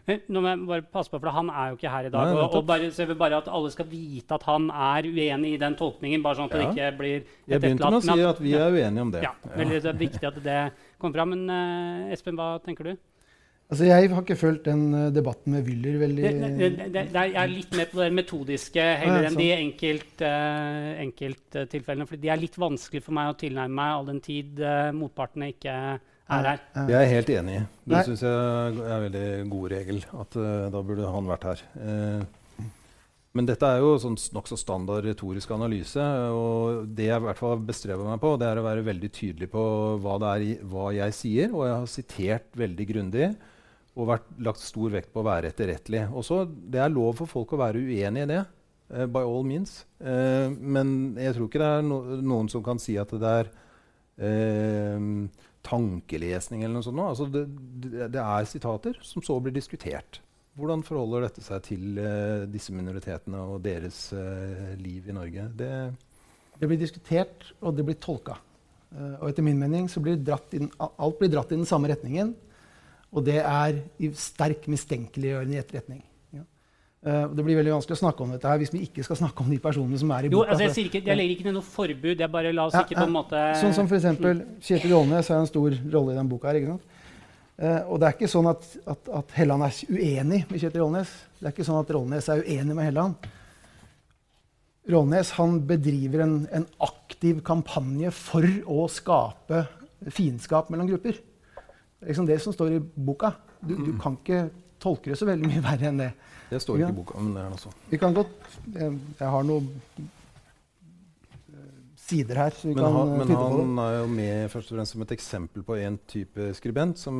Nå må jeg bare passe på, for Han er jo ikke her i dag. Nei, og, og bare, så jeg vil bare at alle skal vite at han er uenig i den tolkningen. bare sånn at ja. det ikke blir Jeg begynte med å si at vi er uenige om det. Ja, veldig, Det er viktig at det kommer fram. Men uh, Espen, hva tenker du? Altså, Jeg har ikke fulgt den uh, debatten med Wyller veldig det, det, det, Jeg er litt mer på det metodiske heller ja, enn de enkelttilfellene. Uh, enkelt, uh, for de er litt vanskelig for meg å tilnærme meg all den tid uh, motpartene ikke er her. Det er jeg helt enig i. Det syns jeg er en veldig god regel. At da burde han vært her. men dette er jo sånn nokså standard retorisk analyse. Og det jeg i hvert fall bestreber meg på, det er å være veldig tydelig på hva, er, hva jeg sier. Og jeg har sitert veldig grundig og vært lagt stor vekt på å være etterrettelig. Også, det er lov for folk å være uenig i det. Uh, by all means. Uh, men jeg tror ikke det er no noen som kan si at det er uh, tankelesning eller noe sånt. Altså det, det, er sitater som så blir diskutert. Hvordan forholder dette seg til disse minoritetene og deres liv i Norge? Det, det, blir diskutert, og det blir tolka. og etter min mening så blir inn, alt blir dratt i den samme retningen. Og det er i sterk mistenkeliggjørende i etterretning. Ja. Uh, det blir veldig vanskelig å snakke om dette her hvis vi ikke skal snakke om de personene som er i boka. Jo, altså jeg, ikke, jeg, legger ikke ned noe forbud. jeg bare la oss ja, ikke på en måte... Sånn som f.eks. Kjetil Jålnes har en stor rolle i denne boka. her, ikke sant? Uh, og det er ikke sånn at, at, at, Helland er uenig med Kjetil Rollnes. Det er ikke sånn at Rollnes er uenig med Helland. Rollnes han bedriver en, en aktiv kampanje for å skape fiendskap mellom grupper. Liksom det som står i boka. Du, du, kan ikke tolke det så veldig mye verre enn det. Det står ikke i boka, men det er noe sånn. Vi kan godt, jeg, jeg har noen eh, sider her. så vi men kan han, men han er jo med først og fremst som et eksempel på en type skribent, som,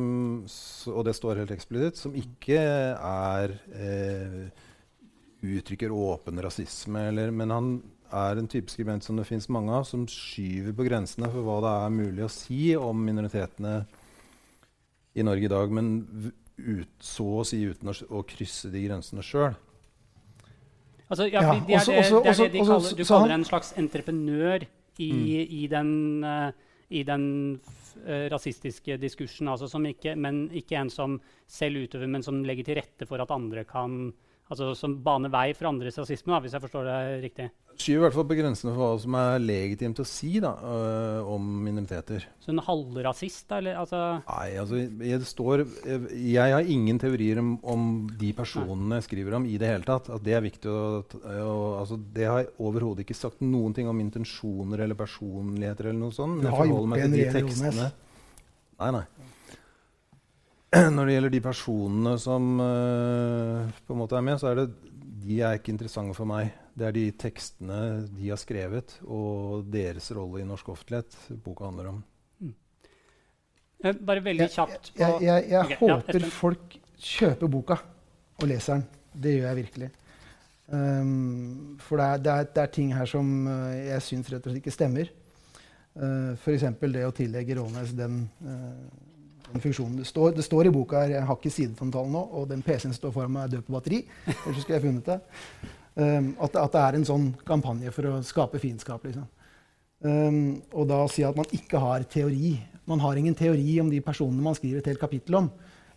og det står helt eksplisitt, som ikke er eh, uttrykker åpen rasisme, eller, men han er en type skribent som det fins mange av, som skyver på grensene for hva det er mulig å si om minoritetene i Norge i dag, men ut, så å si uten å, å krysse de grensene sjøl. Altså, ja, ja, det, er også, det, også, det, er det de også, kaller, du kaller en slags entreprenør i, mm. i den, uh, i den uh, rasistiske diskursen. Altså ikke, men ikke en som selv utøver, men som legger til rette for at andre kan altså Som baner vei for andres rasisme, da, hvis jeg forstår det riktig? skyver i hvert fall på grensene for hva som er legitimt å si da, øh, om minoriteter. Så en halvrasist, da? Eller, altså Nei, altså jeg, står, jeg, har ingen teorier om, om, de personene jeg skriver om, i det hele tatt. At det er viktig å, å altså, Det har jeg overhodet ikke sagt noen ting om intensjoner eller personligheter eller noe sånt. Du har gjort det de tekstene. Nei, nei. Når det gjelder de personene som uh, på en måte er med, så er det de er ikke interessante for meg. Det er de tekstene de har skrevet, og deres rolle i norsk offentlighet boka handler om. Mm. Bare veldig kjapt Jeg, jeg, jeg, jeg okay, håper ja, folk kjøper boka og leser den. Det gjør jeg virkelig. Um, for det er, det, er, det er, ting her som uh, jeg syns rett og slett ikke stemmer. Uh, F.eks. det å tillegge Rånes den, uh, den funksjonen. Det står, det står, i boka her, jeg har ikke sidetomtalen nå, og den PC-en står foran meg, er død på batteri. Ellers skulle jeg funnet det. Um, at, at, det er en sånn kampanje for å skape fiendskap. Liksom. Um, og da si at man ikke har teori Man har ingen teori om de personene man skriver et helt kapittel om.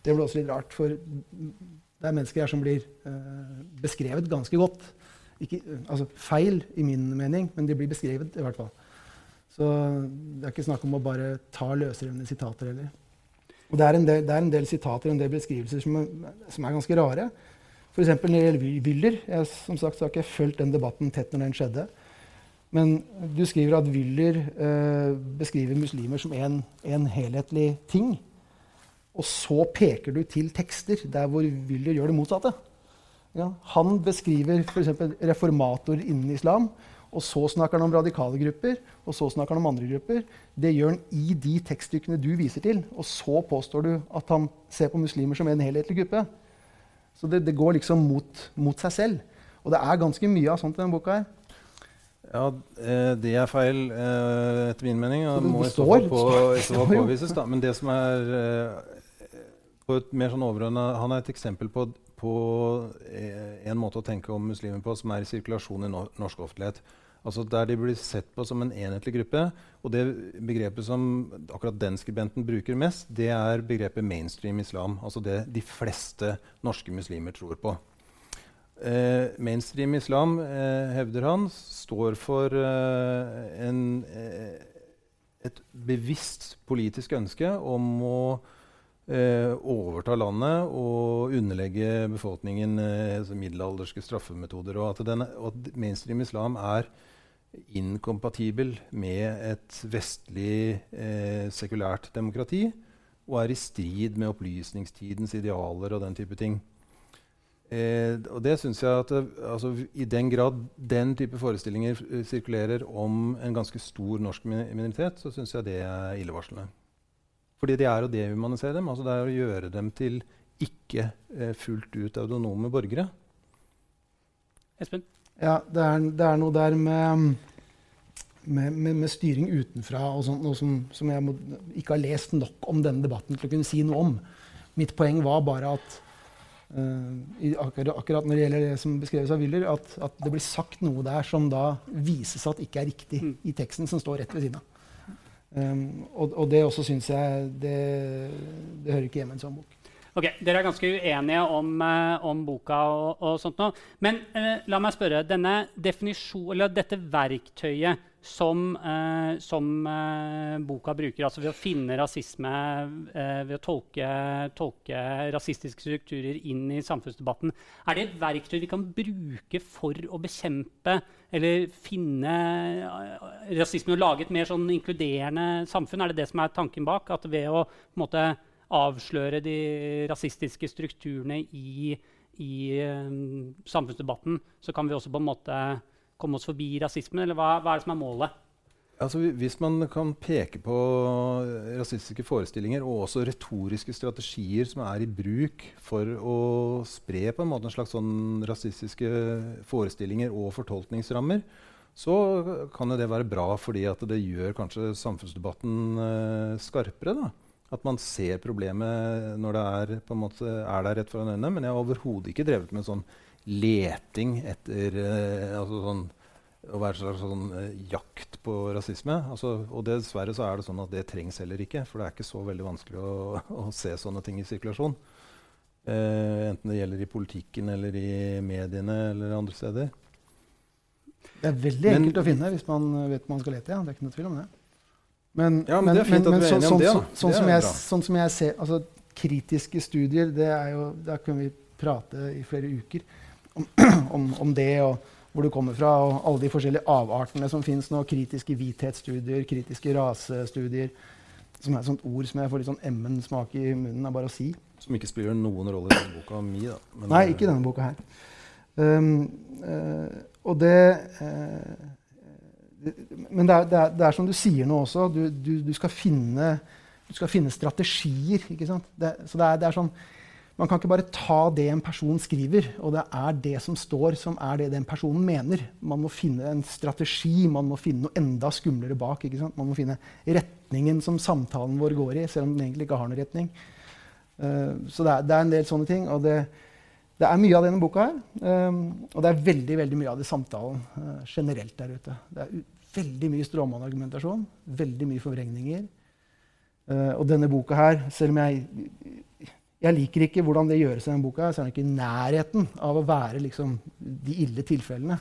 Det blir også litt rart, for det er mennesker her som blir uh, beskrevet ganske godt. Ikke, altså feil i min mening, men de blir beskrevet i hvert fall. Så det er ikke snakk om å bare ta løsrevne sitater heller. Og det er, del, det er, en del, sitater og en del beskrivelser som som er ganske rare. F.eks. når det gjelder Wyller. Jeg, som sagt, har ikke fulgt den debatten tett når den skjedde. Men du skriver at Wyller eh, beskriver muslimer som en, en, helhetlig ting. Og så peker du til tekster der hvor Wyller gjør det motsatte. Ja, han beskriver f.eks. reformatorer innen islam. Og så snakker han om radikale grupper, og så snakker han om andre grupper. Det gjør han i de tekststykkene du viser til. Og så påstår du at han ser på muslimer som en helhetlig gruppe. Så det, det går liksom mot, mot, seg selv. Og det er ganske mye av sånt i denne boka her. Ja, eh, det er feil eh, etter min mening. Det, må i så fall på, påvises. Da. Men det som er eh, på et mer sånn Han er et eksempel på, på en måte å tenke om muslimer på som er i sirkulasjon i norsk offentlighet. Altså Der de blir sett på som en enhetlig gruppe. Og det begrepet som akkurat den skribenten bruker mest, det er begrepet mainstream islam. Altså det de fleste norske muslimer tror på. Eh, mainstream islam, eh, hevder han, står for eh, en, eh, et bevisst politisk ønske om å eh, overta landet og underlegge befolkningen eh, middelalderske straffemetoder. Og at, den, og at mainstream islam er inkompatibel med et vestlig eh, sekulært demokrati og er i strid med opplysningstidens idealer og den type ting. Eh, og det synes jeg at altså, I den grad den type forestillinger sirkulerer om en ganske stor norsk minoritet, så syns jeg det er illevarslende. Fordi det er å dehumanisere dem. altså Det er å gjøre dem til ikke eh, fullt ut autonome borgere. Espen? Ja, det er, det er noe der med, med, med, med styring utenfra og sånt, noe som, som jeg må, ikke har lest nok om denne debatten til å kunne si noe om. Mitt poeng var bare at uh, akkurat, akkurat, når det gjelder det som beskreves av Wyller, at, at, det blir sagt noe der som da vises at ikke er riktig mm. i teksten som står rett ved siden av. Um, og, og, det også syns jeg det, det hører ikke hjemme i en sånn bok. Ok, Dere er ganske uenige om, uh, om boka og, og, sånt noe. Men eh, la meg spørre. Denne eller dette verktøyet som, eh, som boka bruker, altså ved å finne rasisme, ved å tolke, tolke, rasistiske strukturer inn i samfunnsdebatten, er det et verktøy vi kan bruke for å bekjempe eller finne rasisme og lage et mer sånn inkluderende samfunn? Er det det som er tanken bak? At ved å på en måte, avsløre de rasistiske strukturene i, i um, samfunnsdebatten, så kan vi også på en måte komme oss forbi rasismen? Eller hva, hva er det som er målet? Altså, hvis man kan peke på rasistiske forestillinger og også retoriske strategier som er i bruk for å spre på en måte en slags sånn rasistiske forestillinger og fortolkningsrammer, så kan det være bra fordi det gjør kanskje samfunnsdebatten uh, skarpere. Da. At man ser problemet når det er, måte, er der rett foran øynene. Men jeg har overhodet ikke drevet med sånn leting etter uh, altså sånn, å være slags sånn uh, jakt på rasisme. Altså, og dessverre så er det sånn at det trengs heller ikke. For det er ikke så veldig vanskelig å, å se sånne ting i sirkulasjon. Uh, enten det gjelder i politikken eller i mediene eller andre steder. Det er veldig men, enkelt å finne hvis man vet man skal lete. Ja. Det er ikke noe tvil om det. Men, ja, men, men det fint men, vi er enige om det. Sånn, sånn, som jeg, sånn, som jeg, ser altså, Kritiske studier, det er jo, Da kunne vi prate i flere uker om, om, om, det og hvor du kommer fra, og alle de forskjellige avartene som fins nå. Kritiske hvithetsstudier, kritiske rasestudier. Som er et sånt ord som jeg får litt sånn emmen smak i munnen av bare å si. Som ikke spiller noen rolle i denne boka mi, da. Men Nei, ikke i denne boka her. Um, uh, og det uh, men det er, det, er, det er, som du sier nå også. Du, du, du, skal, finne, du skal, finne, strategier. Det, så er, det er, sånn, Man kan ikke bare ta det en person skriver, og det er det som står, som er det den personen mener. Man må finne en strategi, man må finne noe enda skumlere bak. ikke sant? Man må finne retningen som samtalen vår går i, selv om den egentlig ikke har noen retning. Uh, så det er, en del sånne ting. og det det er mye av denne boka her. Um, og det er veldig veldig mye av det samtalen uh, generelt der ute. Det er veldig mye stråmannargumentasjon, veldig mye forvrengninger. Uh, og denne boka her, selv om jeg, jeg liker ikke hvordan det gjøres i denne boka, så er den ikke i nærheten av å være liksom, de ille tilfellene.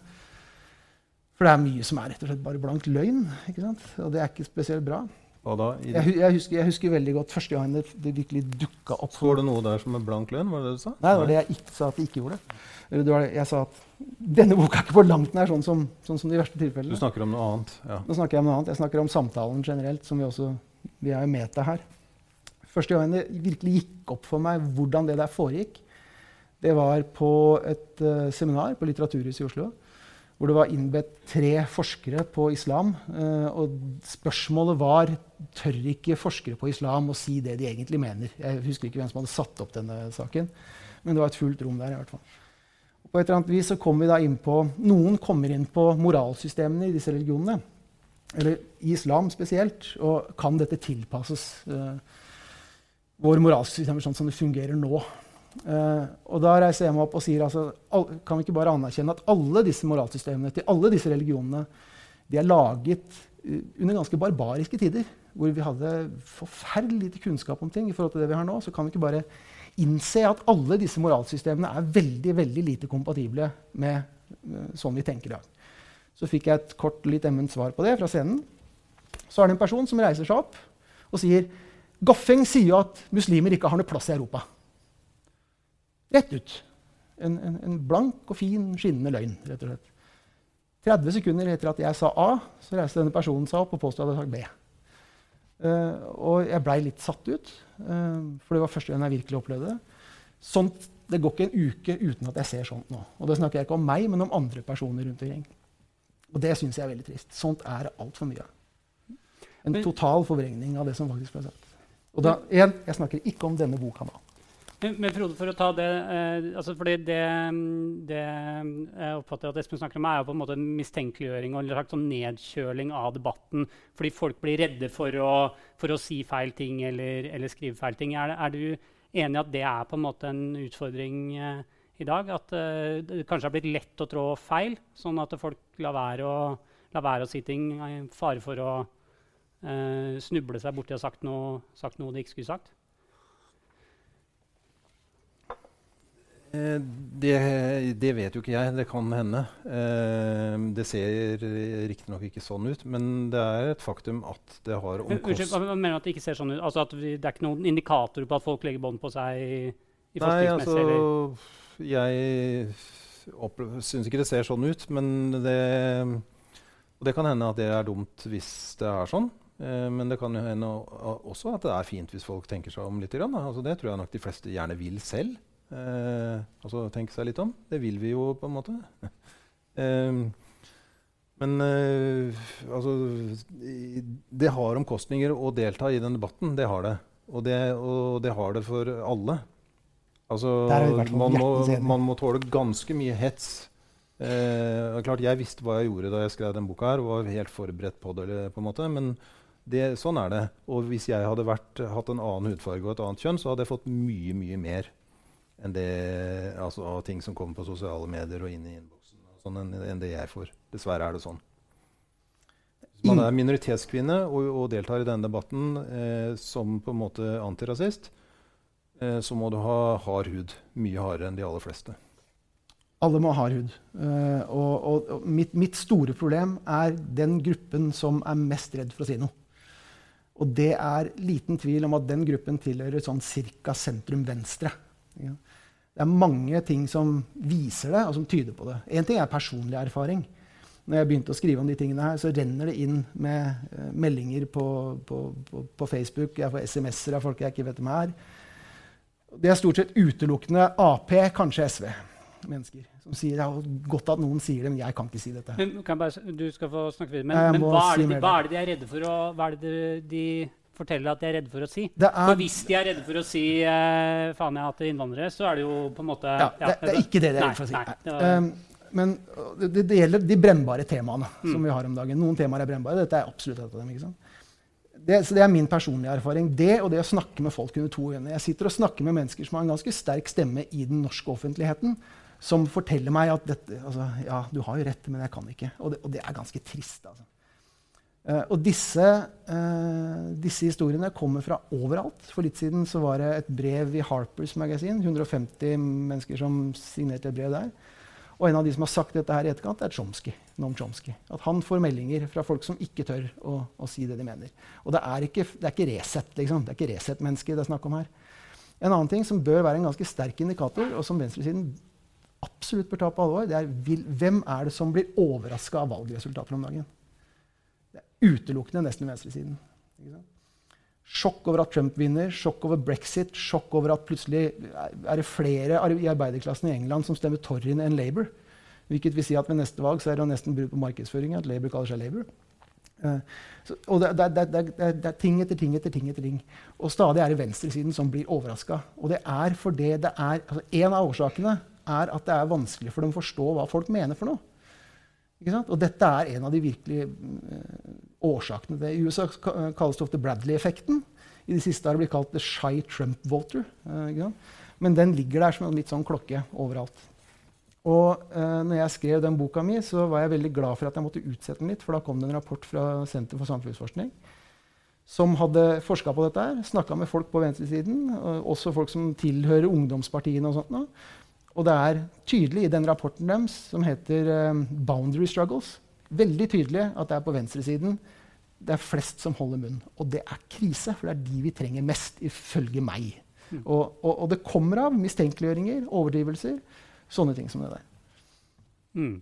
For det er mye som er rett og slett bare blank løgn. Og det er ikke spesielt bra. Jeg, jeg, husker, jeg, husker, veldig godt første gangen det, det virkelig dukka opp. Står det noe der som er blank lønn? Var det det du sa? Nei, det var det jeg ikke sa at jeg ikke gjorde. Det var jeg sa at denne boka er ikke på langt nær sånn som, sånn som de verste tilfellene. Du snakker om noe annet? Ja. Nå snakker Jeg om noe annet. Jeg snakker om samtalen generelt. som Vi også, vi er jo meta her. Første gangen det virkelig gikk opp for meg hvordan det der foregikk, Det var på et uh, seminar på Litteraturhuset i Oslo. Hvor det var innbedt tre forskere på islam. Uh, og spørsmålet var tør ikke forskere på islam å si det de egentlig mener. Jeg husker ikke hvem som hadde satt opp denne saken, men det var et fullt rom der. i hvert fall. På et eller annet vis så kom vi da inn på, Noen kommer inn på moralsystemene i disse religionene. Eller i islam spesielt. Og kan dette tilpasses eh, våre moralske sånn som det fungerer nå? Uh, og da reiser jeg meg opp og sier altså, all, kan vi ikke bare anerkjenne at alle disse moralsystemene til alle disse religionene de er laget uh, under ganske barbariske tider, hvor vi hadde forferdelig lite kunnskap om ting. i forhold til det vi har nå, Så kan vi ikke bare innse at alle disse moralsystemene er veldig veldig lite kompatible med uh, sånn vi tenker i dag. Så fikk jeg et kort, litt emment svar på det fra scenen. Så er det en person som reiser seg opp og sier Goffeng sier jo at muslimer ikke har noe plass i Europa. Rett ut. En, en, en, blank og fin, skinnende løgn. rett og slett. 30 sekunder etter at jeg sa A, så reiste denne personen seg opp og påstod at jeg hadde sagt B. Uh, og jeg blei litt satt ut, uh, for det var første gang jeg virkelig opplevde det. Sånt, det går ikke en uke uten at jeg ser sånt nå. Og det snakker jeg ikke om meg, men om andre personer rundt omkring. Og det syns jeg er veldig trist. Sånt er det altfor mye av. En total forvrengning av det som faktisk ble sagt. Og da, igjen, jeg snakker ikke om denne boka nå. Men, Frode, for å ta det eh, altså fordi det, det, jeg oppfatter at Espen snakker om, er jo på en måte en mistenkeliggjøring og en slags sånn nedkjøling av debatten. Fordi folk blir redde for å, for å si feil ting eller, eller skrive feil ting. Er, er, du enig i at det er på en måte en utfordring eh, i dag? At eh, det kanskje har blitt lett å trå feil, sånn at folk lar være å, lar være å si ting i fare for å eh, snuble seg borti og sagt noe, sagt noe de ikke skulle sagt? Det, det, vet jo ikke jeg. Det kan hende. Eh, det ser riktignok ikke sånn ut, men det er et faktum at det har Unnskyld, Hva mener du at det ikke ser sånn ut? Altså at vi, Det er ikke noen indikatorer på at folk legger bånd på seg? i Nei, altså eller? Jeg syns ikke det ser sånn ut, men det Og det kan hende at det er dumt hvis det er sånn. Eh, men det kan hende også at det er fint hvis folk tenker seg om litt. Altså, det tror jeg nok de fleste gjerne vil selv. Eh, altså tenke seg litt om. Det vil vi jo, på en måte. eh, men eh, altså Det har omkostninger å delta i den debatten. Det har det. Og det, og det har det for alle. Altså, man må, man må, tåle ganske mye hets. Eh, klart Jeg visste hva jeg gjorde da jeg skrev den boka, her, og var helt forberedt på det. på en måte, Men det, sånn er det. Og hvis jeg hadde vært, hatt en annen hudfarge og et annet kjønn, så hadde jeg fått mye, mye mer enn det, altså, av ting som kommer på sosiale medier og inn i innboksen, sånn, enn, enn, det jeg får. Dessverre er det sånn. Hvis man er minoritetskvinne og, og deltar i denne debatten eh, som på en måte antirasist, eh, så må du ha hard hud. Mye hardere enn de aller fleste. Alle må ha hard hud. Uh, og, og, og mitt, mitt, store problem er den gruppen som er mest redd for å si noe. Og det er liten tvil om at den gruppen tilhører sånn ca. sentrum venstre. Ja. Det er mange ting som viser det, og som tyder på det. Én ting er personlig erfaring. Når jeg begynte å skrive om de tingene her, så renner det inn med uh, meldinger på, på, på, på, Facebook. Jeg får SMS-er av folk jeg ikke vet hvem er. Det er stort sett utelukkende Ap, kanskje SV. Mennesker som sier det er godt at noen sier det, men jeg kan ikke si dette. Men, bare, du skal få snakke videre, men, men hva, er det, hva, er det, de er redde for? Og hva er det de forteller at de er redde for å si. For hvis de er redde for å si eh, 'faen, jeg hater innvandrere', så er det jo på en måte ja, det, det, er ikke det de er redde for å si. Nei, var, um, men det, det, gjelder de brennbare temaene mm. som vi har om dagen. Noen temaer er brennbare. Dette er absolutt et av dem. ikke sant? Det, så det er min personlige erfaring. Det og det å snakke med folk under to øyne. Jeg sitter og snakker med mennesker som har en ganske sterk stemme i den norske offentligheten, som forteller meg at dette, altså, ja, du har jo rett, men jeg kan ikke. Og det, og det er ganske trist. altså. Uh, og disse, uh, disse, historiene kommer fra overalt. For litt siden så var det et brev i Harpers Magazine. 150 mennesker som signerte et brev der. Og en av de som har sagt dette her i etterkant, er Chomsky, Noam Chomsky. At han får meldinger fra folk som ikke tør å, å si det de mener. Og det er ikke, det ikke Resett liksom. Det er ikke Resett-mennesker det er snakk om her. En annen ting som bør være en ganske sterk indikator, og som venstresiden absolutt bør ta på alvor, det er hvem er det som blir overraska av valgresultater om dagen utelukkende nesten venstresiden. Sjokk over at Trump vinner, sjokk over brexit, sjokk over at plutselig er det flere i arbeiderklassen i England som stemmer Tory enn Labour. Hvilket vil si at ved neste valg er det nesten bruk på markedsføring at Labour kaller seg Labour. Uh, så, og det, det, det, det, er ting etter ting etter ting. etter ting. Og stadig er det venstresiden som blir overraska. Og det er fordi det er altså En av årsakene er at det er vanskelig for dem å forstå hva folk mener for noe. Og dette er en av de virkelige til det. I USA kalles det ofte Bradley-effekten. I det siste har det blitt kalt the shy Trump voter. Uh, Men den ligger der som en litt sånn klokke overalt. Og eh, når jeg skrev den boka mi, så var jeg veldig glad for at jeg måtte utsette den litt. For da kom det en rapport fra Senter for samfunnsforskning som hadde forska på dette. her, Snakka med folk på venstresiden, også folk som tilhører ungdomspartiene. og sånt. Og det er tydelig i den rapporten deres, som heter eh, 'Boundary Struggles', veldig tydelig at det er på venstresiden det er flest som holder munn. Og det er krise, for det er de vi trenger mest, ifølge meg. Mm. Og, og, og, det kommer av mistenkeliggjøringer, overdrivelser, sånne ting som det der. Mm.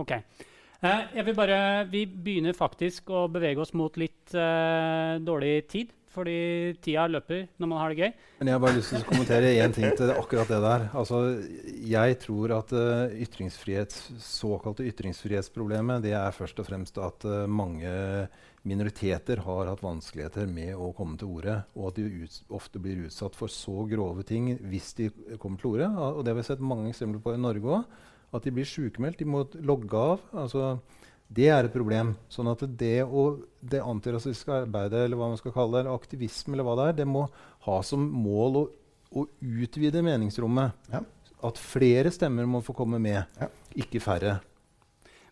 Ok. Eh, jeg vil bare, vi begynner faktisk å bevege oss mot litt eh, dårlig tid fordi tida løper når man har det gøy. Men Jeg har bare lyst til å kommentere én ting til akkurat det der. Altså, jeg tror at uh, ytringsfrihets, såkalte ytringsfrihetsproblemet det er først og fremst at uh, mange minoriteter har hatt vanskeligheter med å komme til orde, og at de ut, ofte blir utsatt for så grove ting hvis de kommer til orde. Og det har vi sett mange eksempler på i Norge òg. At de blir sykemeldt. De må logge av. altså det er et problem. Sånn at det, og det antirasistiske arbeidet, eller hva man skal kalle det, eller aktivisme, eller hva det er, det må ha som mål å, å utvide meningsrommet. Ja. At flere stemmer må få komme med, ja. ikke færre.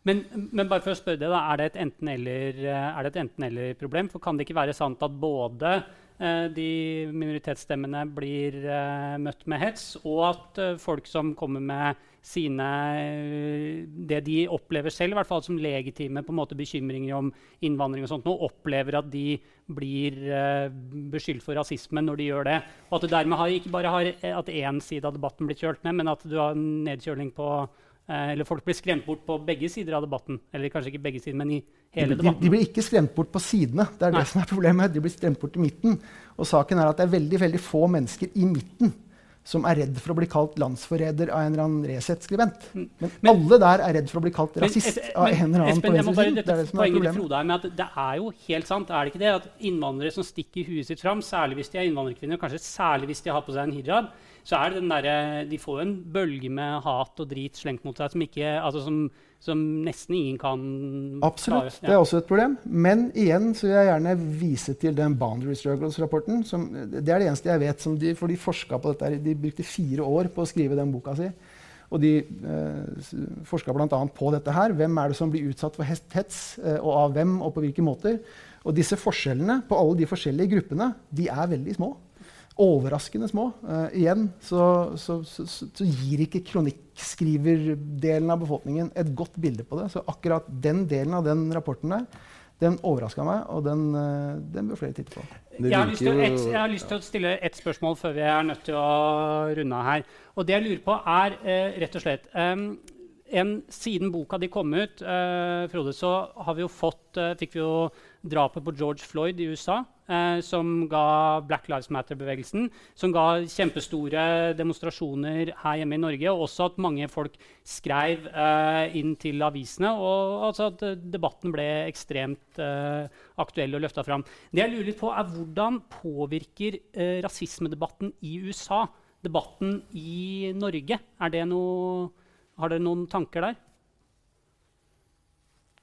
Men, men, bare for å spørre deg, da, er det et enten-eller-problem? For kan det ikke være sant at både eh, de minoritetsstemmene blir eh, møtt med hets, og at eh, folk som kommer med sine eh, Det de opplever selv i hvert fall som legitime på en måte bekymringer om innvandring, og sånt, nå opplever at de blir uh, beskyldt for rasisme når de gjør det. Og at du dermed har, ikke bare har at én side av debatten blir kjølt ned, men at du har nedkjøling på Eller folk blir skremt bort på begge sider av debatten. Eller kanskje ikke begge sider, men i hele debatten. De, de blir ikke skremt bort på sidene. Det er Nei. det som er problemet. De blir skremt bort i midten. Og saken er at det er veldig, veldig få mennesker i midten som er redd for å bli kalt landsforræder av en eller annen Resett-skribent. Mm. Men, men, alle der er redd for å bli kalt rasist men, av en eller annen Espen, på venstresiden. Det er det som er problemet. Det er jo helt sant, er det ikke det, at innvandrere som stikker huet sitt fram, særlig hvis de er innvandrerkvinner, og kanskje særlig hvis de har på seg en hijab, så er det den der, de får en bølge med hat og drit slengt mot seg som, ikke, altså som, som nesten ingen kan Absolutt. Klare. Ja. Det er også et problem. Men igjen så vil jeg gjerne vise til den Boundary Struggles-rapporten. Det er det eneste jeg vet. De, for de forska på dette. De brukte fire år på å skrive den boka si. Og de eh, forska bl.a. på dette her. Hvem er det som blir utsatt for hets, eh, og av hvem, og på hvilke måter. Og disse forskjellene på alle de forskjellige gruppene de er veldig små overraskende små. Uh, igjen så, så, så, så, gir ikke kronikkskriverdelen av befolkningen et godt bilde på det. Så akkurat den delen av den rapporten der, den overraska meg, og den, uh, den bør flere titte på. Jeg har, et, jeg har, lyst til å stille ett spørsmål før vi er nødt til å runde av her. Og det jeg lurer på, er uh, rett og slett um, en, Siden boka di kom ut, Frode, så har vi jo fått, fikk vi jo drapet på George Floyd i USA eh, som ga Black Lives Matter-bevegelsen, som ga kjempestore demonstrasjoner her hjemme i Norge, og også at mange folk skrev eh, inn til avisene, og altså at debatten ble ekstremt eh, aktuell og løfta fram. Det jeg lurer litt på, er hvordan påvirker eh, rasismedebatten i USA debatten i Norge? Noe, har dere noen tanker der?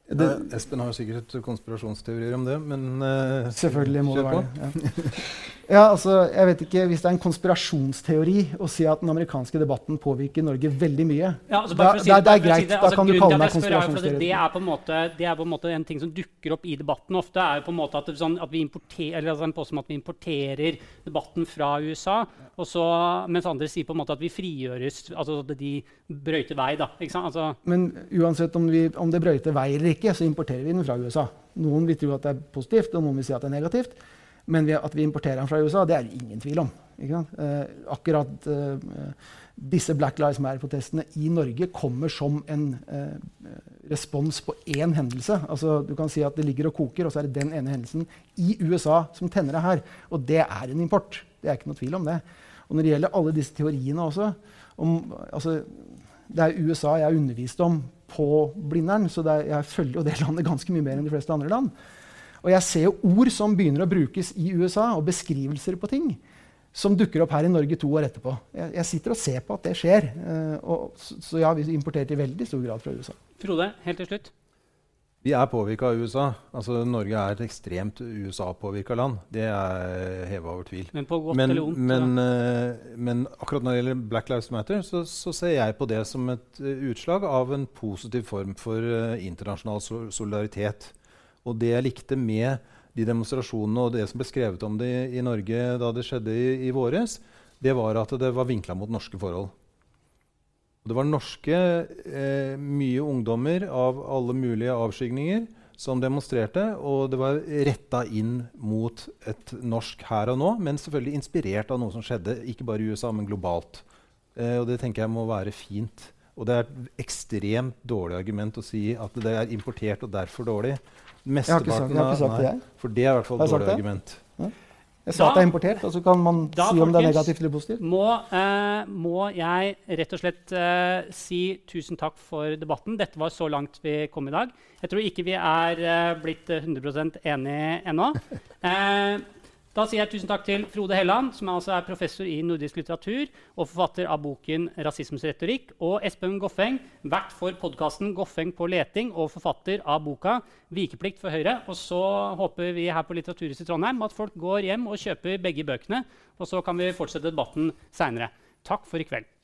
Det, Espen har sikkert konspirasjonsteorier om det, men uh, Selvfølgelig må det være det. Ja. ja. altså, jeg vet ikke, Hvis det er en konspirasjonsteori å si at den amerikanske debatten påvirker Norge veldig mye ja, altså da, si, det, det, er greit, si det, altså, da kan du kalle meg konspirasjonsteori. Det er, en det er på en måte en ting som dukker opp i debatten ofte. er jo på en måte at, sånn, at vi importerer, eller altså, at vi importerer debatten fra USA, så, mens andre sier på en måte at vi frigjøres, altså at de brøyter vei. da, altså, Men uansett om, vi, om det brøyter vei eller ikke, ikke, så importerer vi den fra USA. Noen vil tro at det er positivt, og noen vil si at det er negativt. Men at vi importerer den fra USA, det er det ingen tvil om. Eh, akkurat eh, disse Black Lives Matter-protestene i Norge kommer som en eh, respons på én hendelse. Altså, du kan si at det ligger og koker, og så er det den ene hendelsen i USA som tenner det her. Og det er en import. Det er ikke noe tvil om det. Og når det gjelder alle disse teoriene også om, altså, Det er USA jeg har undervist om på Blindern, så er, jeg følger jo det landet ganske mye mer enn de fleste andre land. Og jeg ser jo ord som begynner å brukes i USA, og beskrivelser på ting som dukker opp her i Norge to år etterpå. Jeg, jeg sitter og ser på at det skjer. Uh, og, så, så, ja, vi importerte i veldig stor grad fra USA. Frode, helt til slutt. Vi er påvirka av USA. Altså, Norge er et ekstremt USA-påvirka land. Det er heva over tvil. Men på godt men, eller vondt? Men, uh, men, akkurat når det gjelder Black Lives Matter, så, så ser jeg på det som et uh, utslag av en positiv form for internasjonal solidaritet. Og det jeg likte med de demonstrasjonene og det som ble skrevet om det i, i Norge da det skjedde i, i, våres, det var at det var vinkla mot norske forhold. Og det var norske, eh, mye ungdommer av alle mulige avskygninger som demonstrerte, og det var retta inn mot et norsk her og nå, men selvfølgelig inspirert av noe som skjedde ikke bare i USA, men globalt. Eh, og det tenker jeg må være fint. Og det er et ekstremt dårlig argument å si at det er importert og derfor dårlig. Jeg har ikke sagt, jeg har ikke sagt det, jeg. For det er i hvert fall et dårlig argument. Ja. Jeg sa da, at det er importert, og så kan man da, si om det er negativt eller positivt. Må, uh, må jeg rett og slett uh, si tusen takk for debatten. Dette var så langt vi kom i dag. Jeg tror ikke vi er uh, blitt 100% enige ennå. Da sier jeg tusen takk til Frode Helland, som altså er professor i nordisk litteratur og forfatter av boken 'Rasismens retorikk', og Espen Goffeng, vert for podkasten 'Goffeng på leting' og forfatter av boka 'Vikeplikt for Høyre'. Og så håper vi her på Litteraturhuset i Trondheim at folk går hjem og kjøper begge bøkene, og så kan vi fortsette debatten seinere. Takk for i kveld.